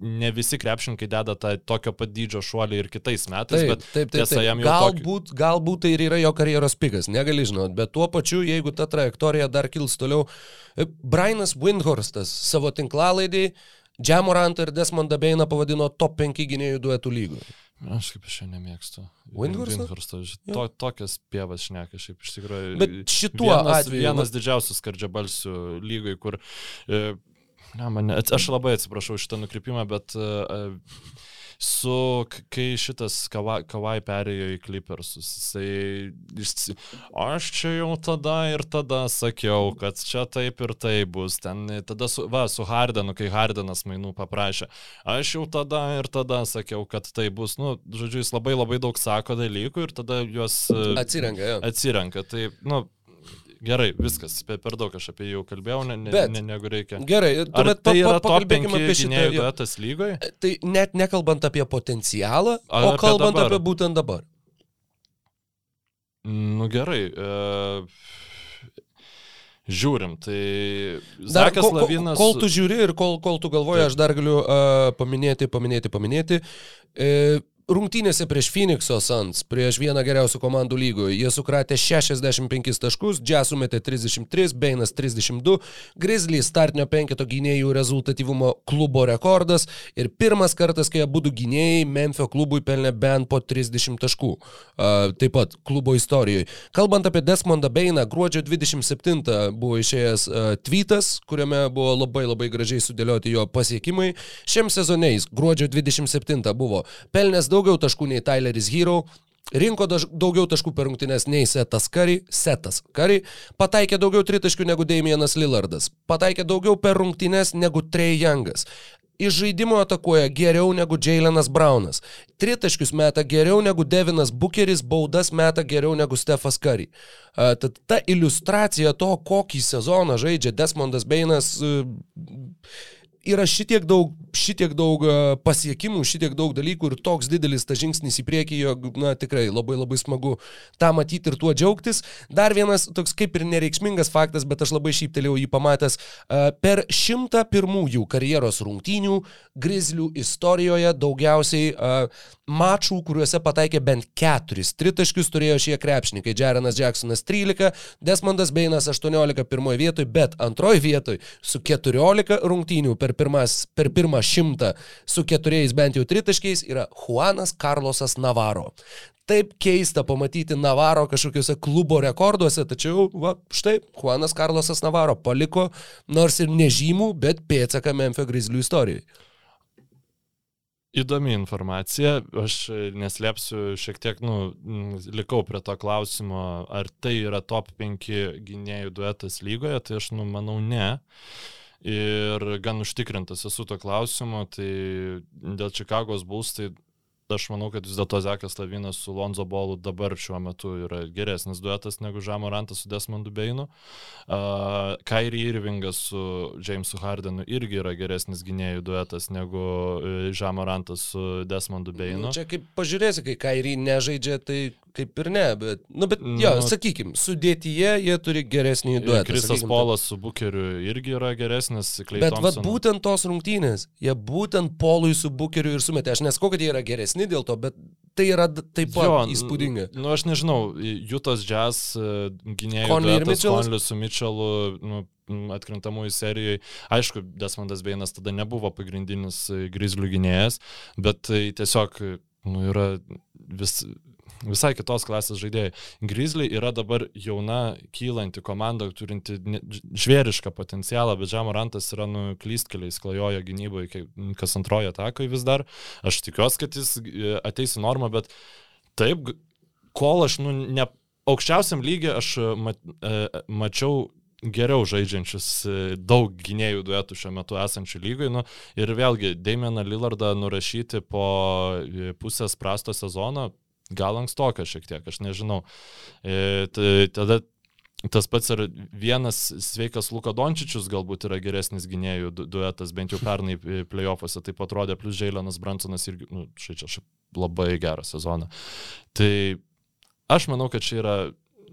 ne visi krepšininkai deda tą tokio pat dydžio šuolį ir kitais metais, Taip, bet taip, taip, taip. Galbūt, tokį... galbūt tai ir yra jo karjeros pikas, negali žinot, bet tuo pačiu, jeigu ta trajektorija dar kils toliau, e, Brianas Windhorstas savo tinklalaidį Džamorantą ir Desmondą Beiną pavadino top 5 gynėjų duetų lygų. Aš kaip aš jo nemėgstu. Windhorstą. To, tokias pievas šneka, šiaip iš tikrųjų. Bet šituo vienas, atveju- Vienas didžiausių skardžiabalsių lygoj, kur... E, na, mane, aš labai atsiprašau šitą nukrypimą, bet e, su, kai šitas kavai, kavai perėjo į Clippersus, jisai, jis, aš čia jau tada ir tada sakiau, kad čia taip ir tai bus. Ten, tada su, va, su Hardenu, kai Hardenas mainų paprašė, aš jau tada ir tada sakiau, kad tai bus, nu, žodžiu, jis labai labai daug sako dalykų ir tada juos e, Atsirenka, jo. atsirenka. Tai, nu, gerai, viskas, pe- per daug aš apie jį jau kalbėjau, ne, ne, Bet- ne, negu reikia. Gerai, tuomet tai yra pa- top 5 pakalbėkime apie šitą. duetas lygoje? Tai net nekalbant apie potencialą, Ar o apie kalbant dabar? apie būtent dabar. Nu gerai. E, žiūrim, tai Dar, Zakas kol, Lavinas. kol, tu žiūri ir kol, kol tu galvoji, Taip. aš dar galiu uh, paminėti, paminėti, paminėti. E, Rungtynėse prieš Phoenix'o Suns, prieš vieną geriausių komandų lygoje, jie sukratė 65 taškus, Jazz sumetė 33, Beinas 32, Grizzly startinio penketo gynėjų rezultatyvumo klubo rekordas ir pirmas kartas, kai abu gynėjai Memphio klubui pelnė bent po 30 taškų. Uh, taip pat klubo istorijoje. Kalbant apie Desmondą Beiną, gruodžio 27 buvo išėjęs uh, tweetas, kuriame buvo labai labai gražiai sudėlioti jo pasiekimai. Šiam sezoniais gruodžio 27 buvo pelnęs daugiau taškų nei Tyleris Hero, Rinko daž, daugiau taškų per rungtynes nei Setas Kari, Setas Kari, pataikė daugiau tritaškių negu Damienas Lillardas, pataikė daugiau per rungtynes negu Trey Youngas. Iš žaidimo atakuoja geriau negu Jailenas Brownas. Tritaškius meta geriau negu Devinas Bucheris, baudas meta geriau negu Stefas Kari. Tad ta iliustracija to, kokį sezoną žaidžia Desmondas Beinas, uh, yra šitiek daug, šitiek daug e, pasiekimų, šitiek daug dalykų ir toks didelis tas žingsnis į priekį, jog, na, tikrai labai labai smagu tą matyti ir tuo džiaugtis. Dar vienas toks kaip ir nereikšmingas faktas, bet aš labai šyptelėjau jį pamatęs. e, Per šimtą pirmųjų karjeros rungtynių Grizzlių istorijoje daugiausiai e, mačų, kuriuose pataikė bent 4 tritaškius turėjo šie krepšininkai. Jarenas Jacksonas 13, Desmondas Beinas 18 pirmoje vietoje, bet antroje vietoje su 14 rungtynių per, pirmas, per pirmą šimtą su keturiais bent jau tritaškiais yra Juanas Carlosas Navarro. Taip keista pamatyti Navaro kažkokiuose klubo rekorduose, tačiau, va, štai, Juanas Carlosas Navaro paliko nors ir nežymų, bet pėtsaką Memphis Grizzlių istorijai. Įdomi informacija, aš neslėpsiu šiek tiek, nu, likau prie to klausimo, ar tai yra top 5 gynėjų duetas lygoje, tai aš, nu, manau, ne. Ir gan užtikrintas esu to klausimu, tai dėl Čikagos Bulls, tai aš manau, kad vis dėlto Zekas Lavinas su Lonzo Bolu dabar šiuo metu yra geresnis duetas negu Žamorantas su Desmondu Beinu. Uh, Kairi Irvingas su Jamesu Hardenu irgi yra geresnis gynėjų duetas negu Žamorantas su Desmondu Beinu. Nu, čia kaip pažiūrėsi, kai Kairi nežaidžia, tai kaip ir ne, bet, nu, bet jo, nu, sakykim, sudėtyje jie turi geresnį duetą. Kristas sakykim, Polas su Bukeriu irgi yra geresnis. Clay Bet vad būtent tos rungtynės, jie būtent Polui su Bukeriu ir sumetė. Aš nesakau, kad jie yra geresni dėl to, bet tai yra taip pat Jo, įspūdinga. Nu, aš nežinau, Jutas Jazz e, Mitchellas? Conley su Mitchellu nu, atkrintamųjų serijai. Aišku, Desmondas Beinas tada nebuvo pagrindinis e, grizlių gynėjas, bet tai tiesiog nu, yra vis, visai kitos klasės žaidėjai. Grizzly yra dabar jauna, kylanti komanda, turinti žvėrišką potencialą, bet Žamorantas yra nuklystkeliais, klajoja gynyboje, kas antroje atakoje vis dar. Aš tikiuosi, kad jis e, ateis į normą, bet taip, kol aš, nu, ne aukščiausiam lygiai aš e, mat, e, mačiau geriau žaidžiančius daug gynėjų duetų šiuo metu esančių lygai. Nu, ir vėlgi, Damieną Lillardą nurašyti po pusės prasto sezono, gal ankstoka šiek tiek, aš nežinau. E, tada tas pats ir vienas sveikas Luka Dončičius galbūt yra geresnis gynėjų du- duetas, bent jau pernai playoffuose taip atrodė, plus Žailenas Bransonas irgi, nu, štai čia šiaip labai gerą sezoną. Tai aš manau, kad čia yra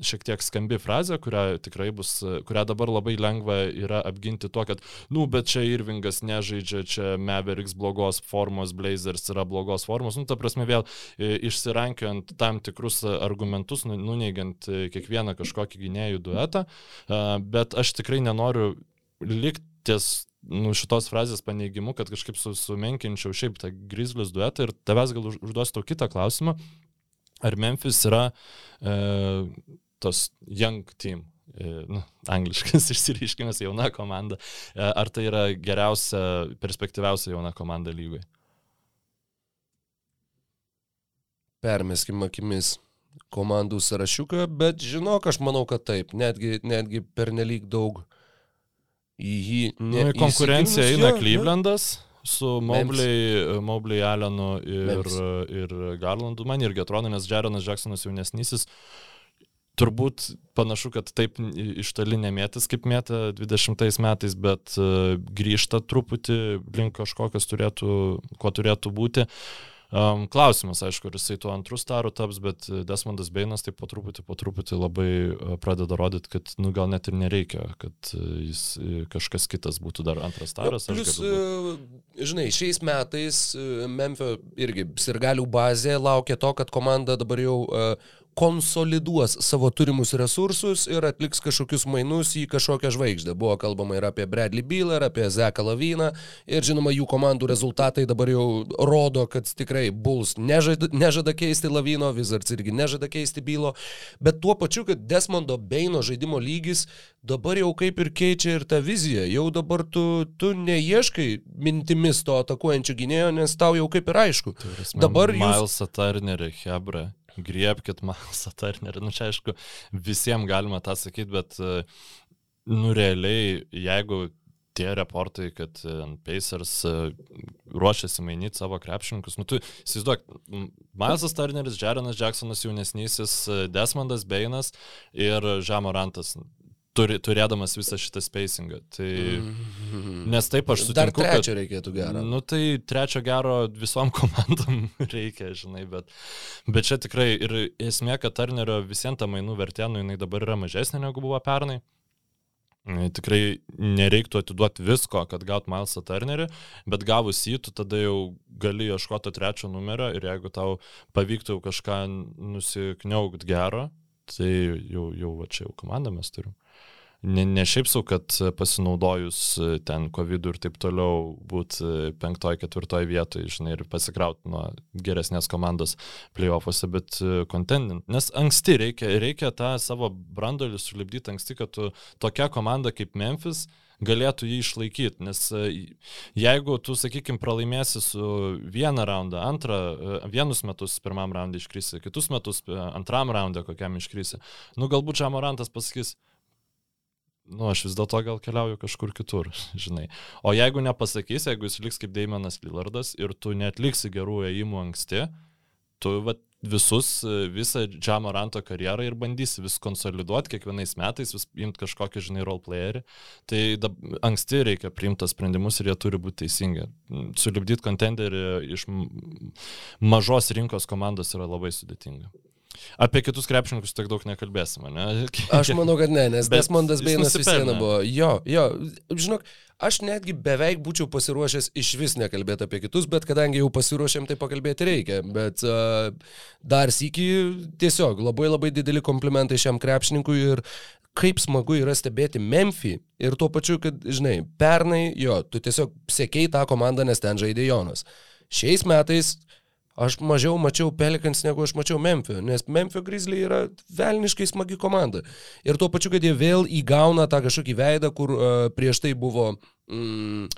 šiek tiek skambi frazė, kurią tikrai bus, kurią dabar labai lengva yra apginti tuo, kad, nu, bet čia Irvingas nežaidžia, čia Mavericks blogos formos, Blazers yra blogos formos, nu, ta prasme vėl e, išsirankiant tam tikrus argumentus, nu- nuneigiant e, kiekvieną kažkokį gynėjų duetą, a, bet aš tikrai nenoriu likti ties nu, šitos frazės paneigimu, kad kažkaip su, sumenkinčiau šiaip tą Grizzlius duetą ir tavęs gal už- užduosiu tau kitą klausimą. Ar Memphis yra e, tas young team, e, nu, angliškas išsireiškimas, jauna komanda, e, ar tai yra geriausia, perspektyviausia jauna komanda lygoje? Permeskim akimis komandų sąrašiuką, bet žinok, aš manau, kad taip, netgi, netgi pernelyg daug į jį. Nu, į konkurenciją eina jo. Clevelandas su Mobley, Mobley Allenu ir, Memphis. ir Garlandu. Man irgi atrodo, nes Jaronas Jacksonas jaunesnysis. Turbūt panašu, kad taip iš toli nemėtis, kaip mėtė 20 metais, bet e, grįžta truputį link kažkokios turėtų, ko turėtų būti. Um, klausimas, aišku, ar jisai tuo antrų starų taps, bet Desmondas Beinas taip po truputį, po truputį labai e, pradeda rodyti, kad nu, gal net ir nereikia, kad e, jis kažkas kitas būtų dar antras staras. Jo, Plus, galiu būt. e, žinai, šiais metais Memphio irgi sirgalių bazė laukia to, kad komanda dabar jau e, konsoliduos savo turimus resursus ir atliks kažkokius mainus į kažkokią žvaigždę. Buvo kalbama ir apie Bradley Bealą, ir apie Zeką Lavyną. Ir žinoma, jų komandų rezultatai dabar jau rodo, kad tikrai Bulls nežada, nežada keisti Lavyno, Wizards irgi nežada keisti Bylo. Bet tuo pačiu, kad Desmondo Beino žaidimo lygis dabar jau kaip ir keičia ir tą viziją. Jau dabar tu, tu neieškai mintimis to atakuojančio gynėjo, nes tau jau kaip ir aišku. Prasme, Dabar jūs... Milesą Turnerį, Hebra, griebkit Milesą Turnerį. Nu, čia aišku, visiems galima tą sakyti, bet, e, nu, realiai, jeigu tie reportai, kad e, Pacers e, ruošiasi mainyti savo krepšininkus, nu, tu įsivaizduok, Milesas Turneris, Jarenas Jacksonas jaunesnysis, Desmondas Beinas ir Žamorantas. Turi, turėdamas visą šitą spacingą. Tai, nes taip aš Mhm. Dar sutinku, trečio kad, reikėtų gero. Nu tai trečio gero visom komandom reikia, žinai, bet, bet čia tikrai ir esmė, kad Turnerio visiems tą mainų vertė, nu jinai dabar yra mažesnė negu buvo pernai. Tikrai nereiktų atiduoti visko, kad gaut Milesą Turnerį, bet gavus jį, tu tada jau gali ieškoti trečio numerio ir jeigu tau pavyktų kažką nusikniaugt gero, tai jau, jau va čia jau komandą mes turim ne, ne šiaip sau, kad pasinaudojus e, ten COVID ir taip toliau būt e, penktoj, ketvirtoj vietoje, žinai, ir pasikrauti nuo geresnės komandos playoffuose, bet kontendint. E, Nes anksti reikia, reikia tą savo brandolį sulibdyti anksti, kad tu tokia komanda kaip Memphis galėtų jį išlaikyti, nes jeigu tu, sakykime, pralaimėsi su vieną raundą, antrą, vienus metus pirmam raundui iškrisi, kitus metus antram raundui kokiam iškrisi, nu galbūt Žamorantas pasakys, nu, aš vis dėlto gal keliauju kažkur kitur, žinai. O jeigu nepasakys, jeigu jis liks kaip Daimonas Lillardas ir tu netliksi gerų ėjimų anksti, tu va, visus, visą Džamoranto karjerą ir bandysi vis konsoliduoti kiekvienais metais, vis imti kažkokį, žinai, roleplayerį. Tai dab, anksti reikia priimti sprendimus ir jie turi būti teisingi. Sulibdyti kontenderį iš mažos rinkos komandos yra labai sudėtinga. Apie kitus krepšininkus tiek daug nekalbėsim, ne? Aš manau, kad ne, nes Desmondas Beinas vis viena buvo. Jo, jo, žinok, aš netgi beveik būčiau pasiruošęs iš vis nekalbėti apie kitus, bet kadangi jau pasiruošėm, tai pakalbėti reikia. Bet uh, dar sėki tiesiog labai labai dideli komplimentai šiam krepšininkui ir kaip smagu yra stebėti Memphį ir tuo pačiu, kad, žinai, pernai, jo, tu tiesiog sėkiai tą komandą, nes ten žaidė Jonas. Šiais metais Aš mažiau mačiau Pelikans negu aš mačiau Memphio, nes Memphio Grizzly yra velniškai smagi komanda. Ir tuo pačiu, kad jie vėl įgauna tą kažkokį veidą, kur uh, prieš tai buvo... Mm,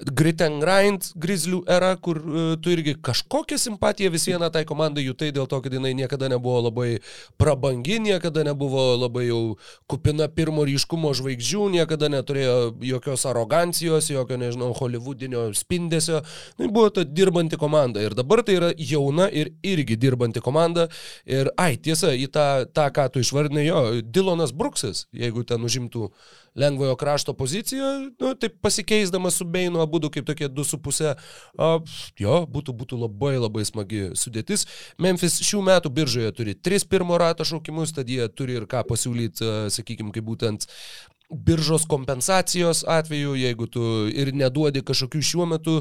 Grit and Grind Grizzlių era, kur uh, tu irgi kažkokią simpatiją vis vieną tai komandai jutai dėl to, kad jinai niekada nebuvo labai prabangi, niekada nebuvo labai jau kupina pirmo ryškumo žvaigždžių, niekada neturėjo jokios arogancijos, jokio, nežinau, hollywoodinio spindesio. Tai buvo ta dirbanti komanda ir dabar tai yra jauna ir irgi dirbanti komanda. Ir, ai, tiesa, į tą, tą ką tu išvardinai, jo, Dilonas Bruksas, jeigu ten užimtų lengvojo krašto poziciją, nu, taip pasikeisdamas su Beinu, abu kaip tokie 2,5. Jo, būtų, būtų labai labai smagi sudėtis. Memphis šių metų biržoje turi 3 pirmo rato šaukimus, tad jie turi ir ką pasiūlyti, sakykime, kaip būtent biržos kompensacijos atveju, jeigu tu ir neduodi kažkokių šiuo metu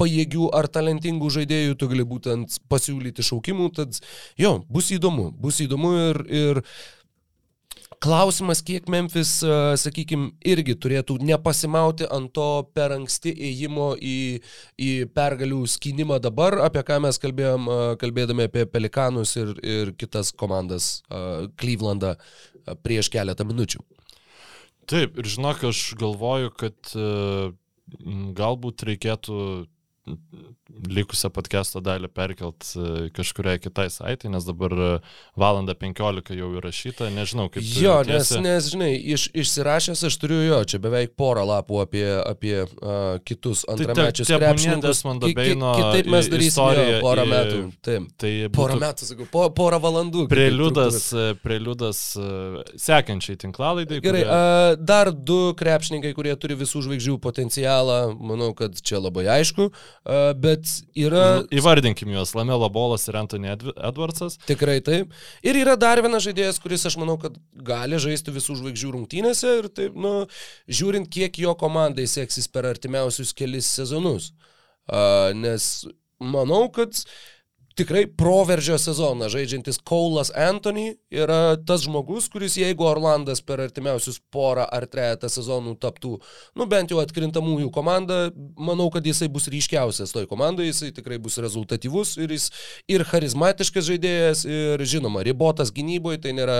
pajėgių ar talentingų žaidėjų, tu gali būtent pasiūlyti šaukimų, tad jo, bus įdomu, bus įdomu ir, ir Klausimas, kiek Memphis, sakykime, irgi turėtų nepasimauti ant to per anksti ėjimo į, į pergalių skynimą dabar, apie ką mes kalbėjom, kalbėdami apie Pelikanus ir, ir kitas komandas Clevelandą prieš keletą minučių. Taip, ir žinok, aš galvoju, kad galbūt reikėtų likusią podcast'o dalį perkelt e, kažkuriai kitai saitai, nes dabar e, valanda 15 jau įrašyta, nežinau kaip. Jo, nes, nes, žinai, iš, išsirašęs aš turiu jo, čia beveik porą lapų apie, apie uh, kitus tai antramečius tai, krepšininkus. Man Beino kitaip mes darysime jo, porą metų. Taip, tai porą metų, sakau, po, porą valandų. Preliudas, preliudas sekančiai tinklalaidai. Gerai, kurie... uh, dar du krepšininkai, kurie turi visų žvaigždžių potencialą, manau, kad čia labai aišku. Uh, bet yra... Nu, įvardinkim juos, Lamelo Bolas ir Anthony Edwardsas. Tikrai taip. Ir yra dar vienas žaidėjas, kuris aš manau, kad gali žaisti visų žvaigždžių rungtynėse ir taip, nu, žiūrint, kiek jo komandai seksis per artimiausius kelis sezonus. Uh, nes manau, kad uh, tikrai proveržio sezoną žaidžiantis Kaulas Anthony yra tas žmogus, kuris jeigu Orlandas per artimiausius porą ar trejata sezonų taptų, nu bent jau atkrintamųjų komanda, manau, kad jisai bus ryškiausias toj komandai, jisai tikrai bus rezultatyvus ir jis ir charizmatiškas žaidėjas ir žinoma, ribotas gynyboje, tai nėra,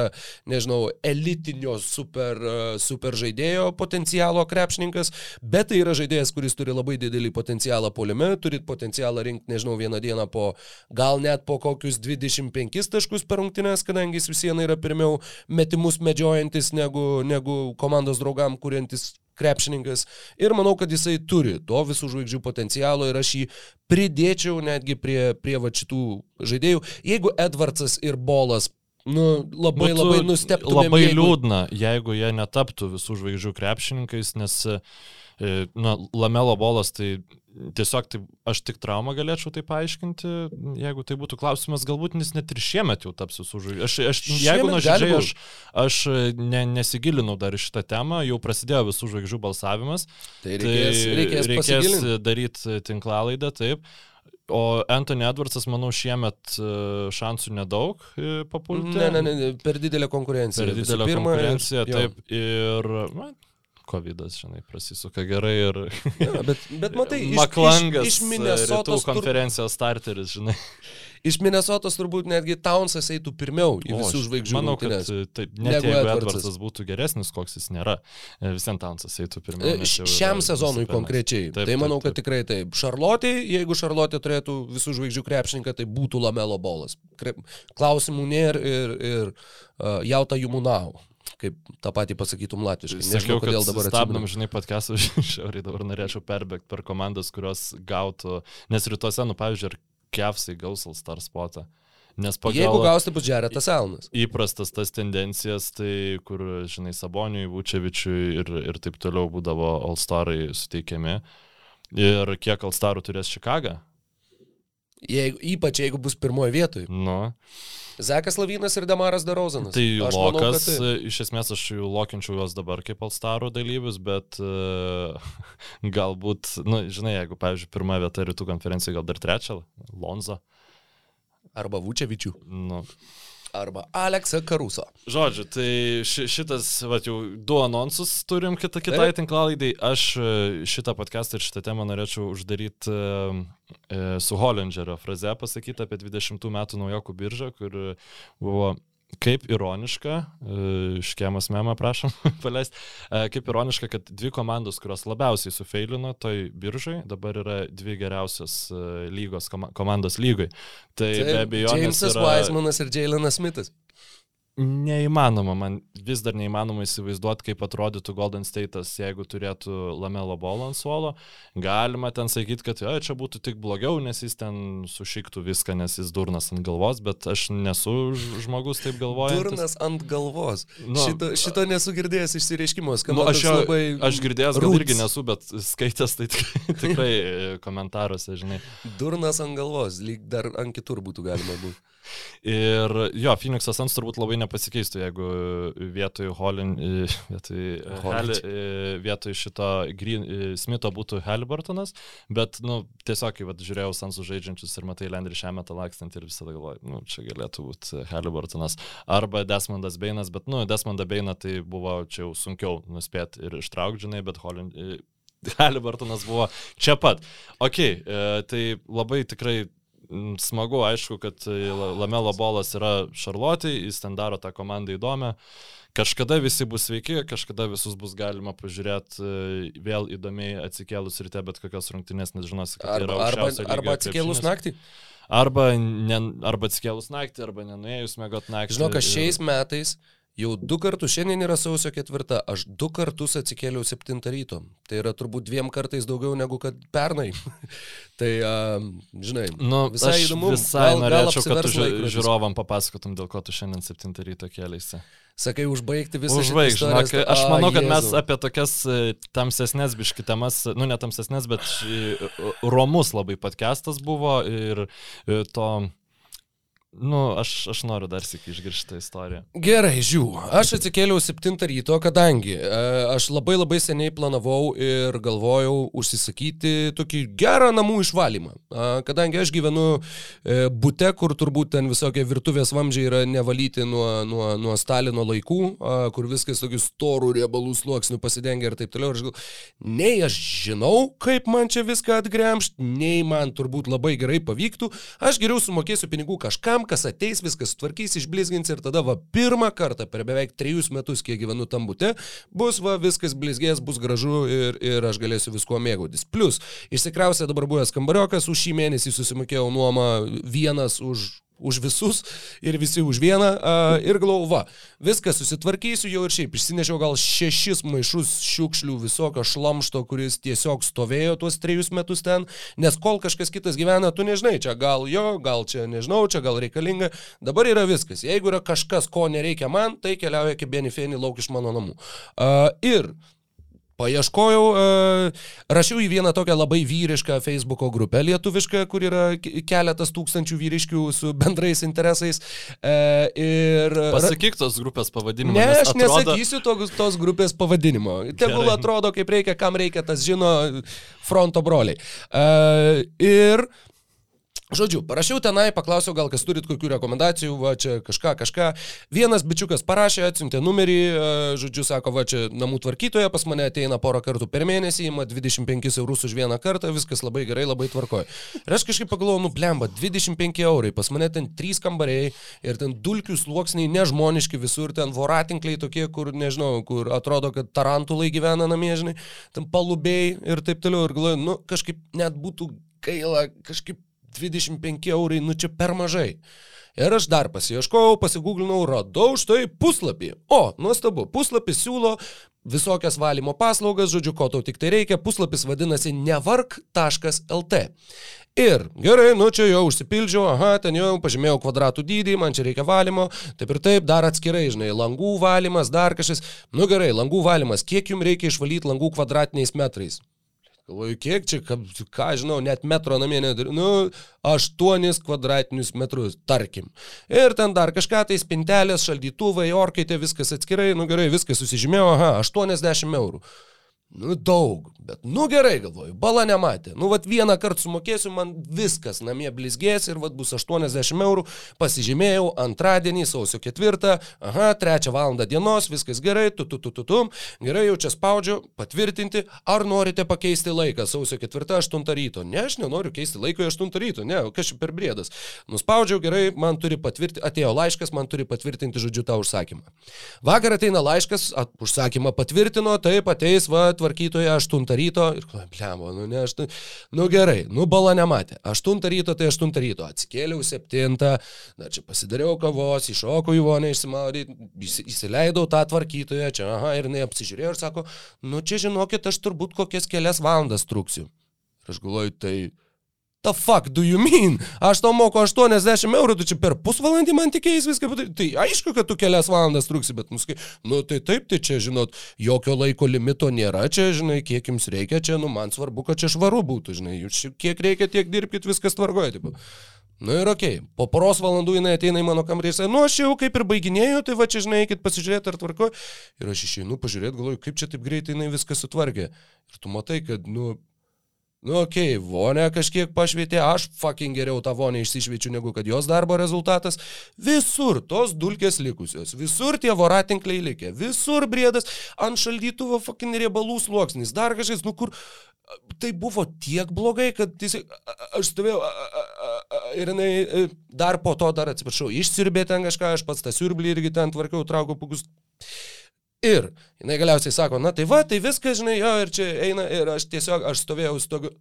nežinau, elitinio super, super žaidėjo potencialo krepšininkas, bet tai yra žaidėjas, kuris turi labai didelį potencialą poliame, turi potencialą rinkti, nežinau, vieną dieną po gal gal net po kokius 25 taškus per rungtynės, kadangi jis vis viena yra pirmiau metimus medžiojantis negu, negu komandos draugam kuriantis krepšininkas. Ir manau, kad jisai turi to visų žvaigždžių potencialo ir aš jį pridėčiau netgi prie, prie va šitų žaidėjų. Jeigu Edvardsas ir Bolas Nu, labai Būtų labai nustebtų. Labai jeigu... liūdna, jeigu jie netaptų visų žvaigždžių krepšininkais, nes uh, E, na, Lamelo bolas tai tiesiog tai, aš tik traumą galėčiau tai paaiškinti, jeigu tai būtų klausimas, galbūt jis net ir šiemet jau taps visų žvaigždžių. Aš, aš, jeigu nuoširdžiai, aš, aš ne, nesigilinau dar į šitą temą, jau prasidėjo visų žvaigždžių balsavimas. Tai reikės, tai reikės, reikės daryti tinklalaidą, taip. O Anthony Edwardsas, manau, šiemet e, šansų nedaug e, papulti. Ne, ne, ne, per didelę konkurenciją. Per didelę pirma, konkurenciją, ir, taip. Ir, na, COVID, žinai, prasisuka gerai ir... Ja, bet, bet matai, iš, Maklangas, iš, iš Minnesotos konferencijos starteris, žinai. Iš Minnesotos turbūt netgi Townsas eitų pirmiau į visų žvaigždžių. Manau, rungtynės. kad tai, net jeigu Edwardsas. Edwardsas būtų geresnis, koks jis nėra, e, visiems Townsas eitų pirmiau. Šiam sezonui konkrečiai. Taip, tai manau, taip, taip. kad tikrai taip. Šarlotė, jeigu Šarlotė turėtų visų žvaigždžių krepšininką, tai būtų Lamelo bolas. Klausimų nėra ir, ir uh, jauta jų munau kaip tą patį pasakytum latviškai. Nežinau, kodėl dabar stabdom, žinai, podcast'ą šiauriai dabar norėčiau perbėgti per komandas, kurios gautų, nes rytuose, nu, pavyzdžiui, ar Kevsai gaus All-Star spotą. Nes pagal... Jeigu gaus, tai bus Džeretas Elnas. Įprastas tas tendencijas, tai kur, žinai, Saboniui, Vučevičiui ir, ir taip toliau būdavo All-Starai suteikiami. Ir kiek All-Starų turės Čikaga? Jeigu, ypač jeigu bus pirmoje vietoje. Nu. Zekas Lavinas ir Damaras Darozanas. Tai aš Lokas, manau, tai... iš esmės aš jų lokinčiau juos dabar kaip Alstaro dalyvius, bet uh, galbūt, nu, žinai, jeigu, pavyzdžiui, pirmą vietą rytų konferencijai, gal dar trečią, Lonza. Arba Vučevičių. Nu arba Aleksą Karuso. Žodžiu, tai ši, šitas, va, jau du anonsus turim kitą kitai tinklalaidai. Aš e, šitą podcastą ir šitą temą norėčiau uždaryti e, e, su Hollingerio fraze pasakytą apie 20 metų naujokų biržą, kur buvo Kaip ironiška, škėmas memą prašom paleisti, kaip ironiška, kad dvi komandos, kurios labiausiai sufeilino toj biržai, dabar yra dvi geriausios lygos komandos lygai. Tai, tai be abejo. Jamesas yra... Weismanas ir Jailenas Smithas. Neįmanoma, man vis dar neįmanoma įsivaizduoti, kaip atrodytų Golden State'as, jeigu turėtų Lamelo bolo ant suolo. Galima ten sakyti, kad jo, čia būtų tik blogiau, nes jis ten sušiktų viską, nes jis durnas ant galvos, bet aš nesu žmogus taip galvoju. Durnas ant galvos. Nu, šito, šito nesu girdėjęs išsireiškimo, skamba. Nu, aš, jo, labai... aš girdėjęs, gal irgi nesu, bet skaitęs tai tikrai komentaruose, žinai. Durnas ant galvos, lyg dar ant kitur būtų galima būti. Ir jo, Phoenix'as Suns turbūt labai nepasikeistų, jeigu vietoj Holin, vietoj, Heli, vietoj šito Green, Smitho būtų Halliburtonas, bet, nu, tiesiog, kai vat, žiūrėjau Sunsų žaidžiančius ir matai Landry šią metą lakstant ir visada galvoju, nu, čia galėtų būti Halliburtonas arba Desmondas Beinas, bet, nu, Desmondą Beiną tai buvo čia jau sunkiau nuspėti ir ištraukti, žinai, bet Holin, Halliburtonas buvo čia pat. Ok, tai labai tikrai smagu, aišku, kad e, Lamelo bolas yra Šarlotė, jis ten daro tą komandą įdomią. Kažkada visi bus sveiki, kažkada visus bus galima pažiūrėti e, vėl įdomiai atsikėlus ryte, bet kokios rungtynės, nes žinosi, kad arba, tai yra arba, arba atsikėlus krepšinis. naktį. Arba, ne, arba atsikėlus naktį, arba nenuėjus mėgot naktį. Žinau, kad šiais metais Jau du kartus, šiandien yra sausio ketvirta, aš du kartus atsikėliau septintą ryto. Tai yra turbūt dviem kartais daugiau negu kad pernai. tai, uh, žinai, nu, visai įdomu. Visai gal, norėčiau, gal kad tu žiūrovam papasakotum, dėl ko tu šiandien septintą ryto kėlėsi. Sakai, užbaigti visą Užbaig, žinok, aš manau, kad mes apie tokias e, tamsesnės biškitemas, nu ne tamsesnės, bet romus labai podcastas buvo ir e, to Nu, aš, aš noriu dar sėki išgirsti tą istoriją. Gerai, žiū. Aš atsikėliau 7 ryto, kadangi e, aš labai labai seniai planavau ir galvojau užsisakyti tokį gerą namų išvalymą. Kadangi aš gyvenu e, bute, kur turbūt ten visokie virtuvės vamžiai yra nevalyti nuo, nuo, nuo Stalino laikų, kur viskas tokių storų riebalų sluoksnių pasidengia ir taip toliau. Ir aš galvoju, nei aš žinau, kaip man čia viską atgremšti, nei man turbūt labai gerai pavyktų. Aš geriau sumokėsiu pinigų kažkam, kas ateis, viskas sutvarkys, išblizgins ir tada va pirmą kartą per beveik trejus metus, kiek gyvenu tam būte, bus va viskas blizgės, bus gražu ir, ir aš galėsiu viskuo mėgautis. Plus, išsikrausė dabar buvęs kambariokas, už šį mėnesį susimokėjau nuomą vienas už už visus ir visi už vieną uh, ir galvoju, viską susitvarkysiu jau ir šiaip. Išsinešiau gal šešis maišus šiukšlių visokio šlamšto, kuris tiesiog stovėjo tuos trejus metus ten, nes kol kažkas kitas gyvena, tu nežinai, čia gal jo, gal čia nežinau, čia gal reikalinga. Dabar yra viskas. Jeigu yra kažkas, ko nereikia man, tai keliauja kaip benifėnį lauk iš mano namų. Uh, ir Paieškojau, uh, rašiau į vieną tokią labai vyrišką Facebook'o grupę lietuvišką, kur yra keletas tūkstančių vyriškių su bendrais interesais. Uh, ir... Pasakyk tos grupės pavadinimą. Ne, aš atrodo... nesakysiu to, tos grupės pavadinimo. Tegul atrodo, kaip reikia, kam reikia, tas žino fronto broliai. Uh, ir Žodžiu, parašiau tenai, paklausiau, gal kas turit kokių rekomendacijų, va čia kažką, kažką. Vienas bičiukas parašė, atsiuntė numerį, e, žodžiu, sako, va čia namų tvarkytoja, pas mane ateina porą kartų per mėnesį, ima 25 eurus už vieną kartą, viskas labai gerai, labai tvarkoja. Ir aš kažkaip pagalvojau, nu blemba, 25 eurai, pas mane ten 3 kambariai ir ten dulkių sluoksniai nežmoniški visur, ten voratinkliai tokie, kur, nežinau, kur atrodo, kad tarantulai gyvena namie, žinai, ten palubėjai ir taip toliau. Ir galvoju, nu kažkaip net būtų gaila, kažkaip 25 eurai, nu čia per mažai. Ir aš dar pasieškojau, pasigūglinau, radau štai puslapį. O, nuostabu, puslapis siūlo visokias valymo paslaugas, žodžiu, ko tau tik tai reikia, puslapis vadinasi nevark.lt. Ir gerai, nu čia jau užsipildžiau, aha, ten jau pažymėjau kvadratų dydį, man čia reikia valymo, taip ir taip, dar atskirai, žinai, langų valymas, dar kažkas. Nu gerai, langų valymas, kiek jums reikia išvalyti langų kvadratiniais metrais? Galvoju, kiek čia, ką, ką žinau, net metro namie neturiu, nu, 8 kvadratinius metrus, tarkim. Ir ten dar kažką tai spintelės, šaldytuvai, orkaitė, viskas atskirai, nu gerai, viskas susižymėjo, aha, 80 eurų. Nu, daug, bet, nu gerai, galvoju, bala nematė. Nu, vat vieną kartą sumokėsiu, man viskas namie blizgės ir vat bus 80 eurų. Pasižymėjau antradienį, sausio 4, aha, 3 val. dienos, viskas gerai, tu, tu, tu, tu, tu. Gerai, jau čia spaudžiu, patvirtinti, ar norite pakeisti laiką sausio 4, 8 ryto. Ne, aš nenoriu keisti laiko 8 ryto, ne, kas čia per brėdas. Nuspaudžiau, gerai, man turi patvirtinti, atėjo laiškas, man turi patvirtinti, žodžiu, tą užsakymą. Vakar ateina laiškas, at, užsakymą patvirtino, taip ateis, va, tvarkytoja 8 ryto ir, blemo, nu ne, aš, nu gerai, nu bala nematė. 8 ryto tai 8 ryto, atsikėliau 7, dar čia pasidariau kavos, iššokau į vonę išsimaudyti, įsileidau tą tvarkytoją čia, aha, ir jinai apsižiūrėjo ir sako, nu čia žinokit, aš turbūt kokias kelias valandas truksiu. Ir aš galvoju, tai The fuck do you mean? Aš tau moku 80 eurų, tu čia per pusvalandį man tikėjai viską padaryti. Tai aišku, kad tu kelias valandas truksi, bet nuskai, nu tai taip, tai čia, žinot, jokio laiko limito nėra, čia, žinai, kiek jums reikia, čia, nu man svarbu, kad čia švaru būtų, žinai, jūs kiek reikia, tiek dirbkite, viskas tvarkoja. Taip. Nu ir okei, okay. po poros valandų jinai ateina į mano kambarį ir sako, nu aš jau kaip ir baiginėjau, tai va čia žinai, eikit pasižiūrėti ar tvarko. Ir aš išeinu pažiūrėti, galvoju, kaip čia taip greitai jinai viską sutvarkė. Ir tu matai, kad, nu, Nu, okei, okay, vonę kažkiek pašvietė, aš fucking geriau tą vonę išsišviečiu negu kad jos darbo rezultatas. Visur tos dulkės likusios, visur tie voratinkliai likę, visur brėdas, ant šaldytuvo fucking riebalų sluoksnis, dar kažkas, nu kur... Tai buvo tiek blogai, kad jis, aš stovėjau ir jinai e, dar po to, dar atsiprašau, išsirbė ten kažką, aš pats tą siurblį irgi ten tvarkiau, traukiau pukus. Ir jinai galiausiai sako, na tai va, tai viskas, žinai, jo, ir čia eina, ir aš tiesiog, aš stovėjau su tokiu...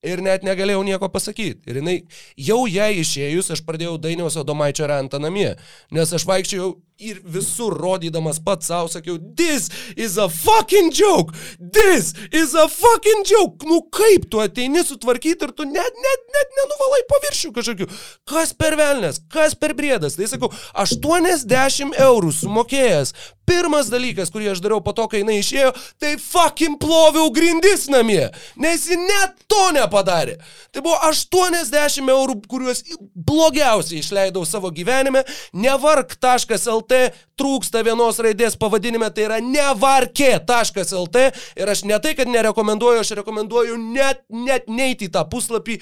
Ir net negalėjau nieko pasakyti. Ir jinai, jau jai išėjus, aš pradėjau dainiaus Adomaičio rentą namie. Nes aš vaikščiau ir visur rodydamas pats savo sakiau, this is a fucking joke, this is a fucking joke. Nu kaip tu ateini sutvarkyti ir tu net, net, net nenuvalai paviršių kažkokiu. Kas per velnės, kas per brėdas. Tai sakau, 80 eurų sumokėjęs. Pirmas dalykas, kurį aš dariau po to, kai jinai išėjo, tai fucking ploviau grindis namie. Nes ji net to nepadarė. Tai buvo 80 eurų, kuriuos blogiausiai išleidau savo gyvenime. Nevark.lt lt trūksta vienos raidės pavadinime, tai yra nevarkė.lt ir aš ne tai, kad nerekomenduoju, aš rekomenduoju net, net neiti į tą puslapį,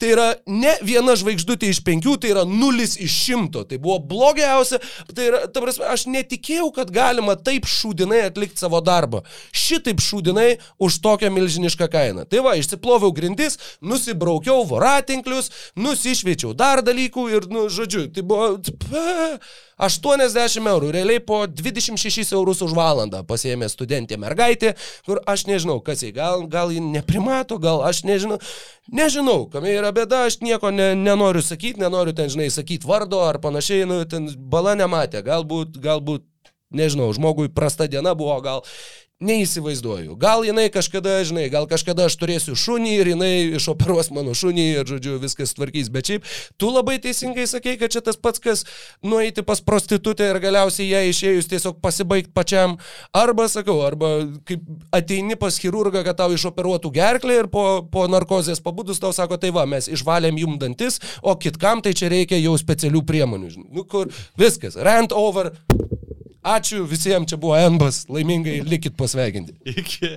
Tai yra ne viena žvaigždutė iš penkių, tai yra nulis iš šimto. Tai buvo blogiausia. Tai yra, ta prasme, aš netikėjau, kad galima taip šūdinai atlikti savo darbą. Šitaip šūdinai už tokią milžinišką kainą. Tai va, išsiploviau grindis, nusibraukiau voratinklius, nusišviečiau dar dalykų ir, nu, žodžiu, tai buvo... Pah, 80 eurų, realiai po 26 eurus už valandą pasėmė studentė mergaitė, kur aš nežinau, kas jį, gal, gal jį neprimato, gal aš nežinau, nežinau, kam yra bėda, aš nieko ne, nenoriu sakyti, nenoriu ten, žinai, sakyti vardo ar panašiai, nu, ten bala nematė, galbūt, galbūt, nežinau, žmogui prasta diena buvo, gal Neįsivaizduoju. Gal jinai kažkada, žinai, gal kažkada aš turėsiu šunį ir jinai išoperuos mano šunį ir, žodžiu, viskas tvarkys. Bet šiaip, tu labai teisingai sakei, kad čia tas pats, kas nueiti pas prostitutę ir galiausiai ją išėjus tiesiog pasibaigti pačiam. Arba, sakau, arba kaip ateini pas chirurgą, kad tau išoperuotų gerklę ir po, po narkozės pabudus tau sako, tai va, mes išvalėm jum dantis, o kitkam tai čia reikia jau specialių priemonių. Žinai. Nu, kur viskas, rant over. Ačiū visiems, čia buvo Embas, laimingai likit pasveikinti. Iki.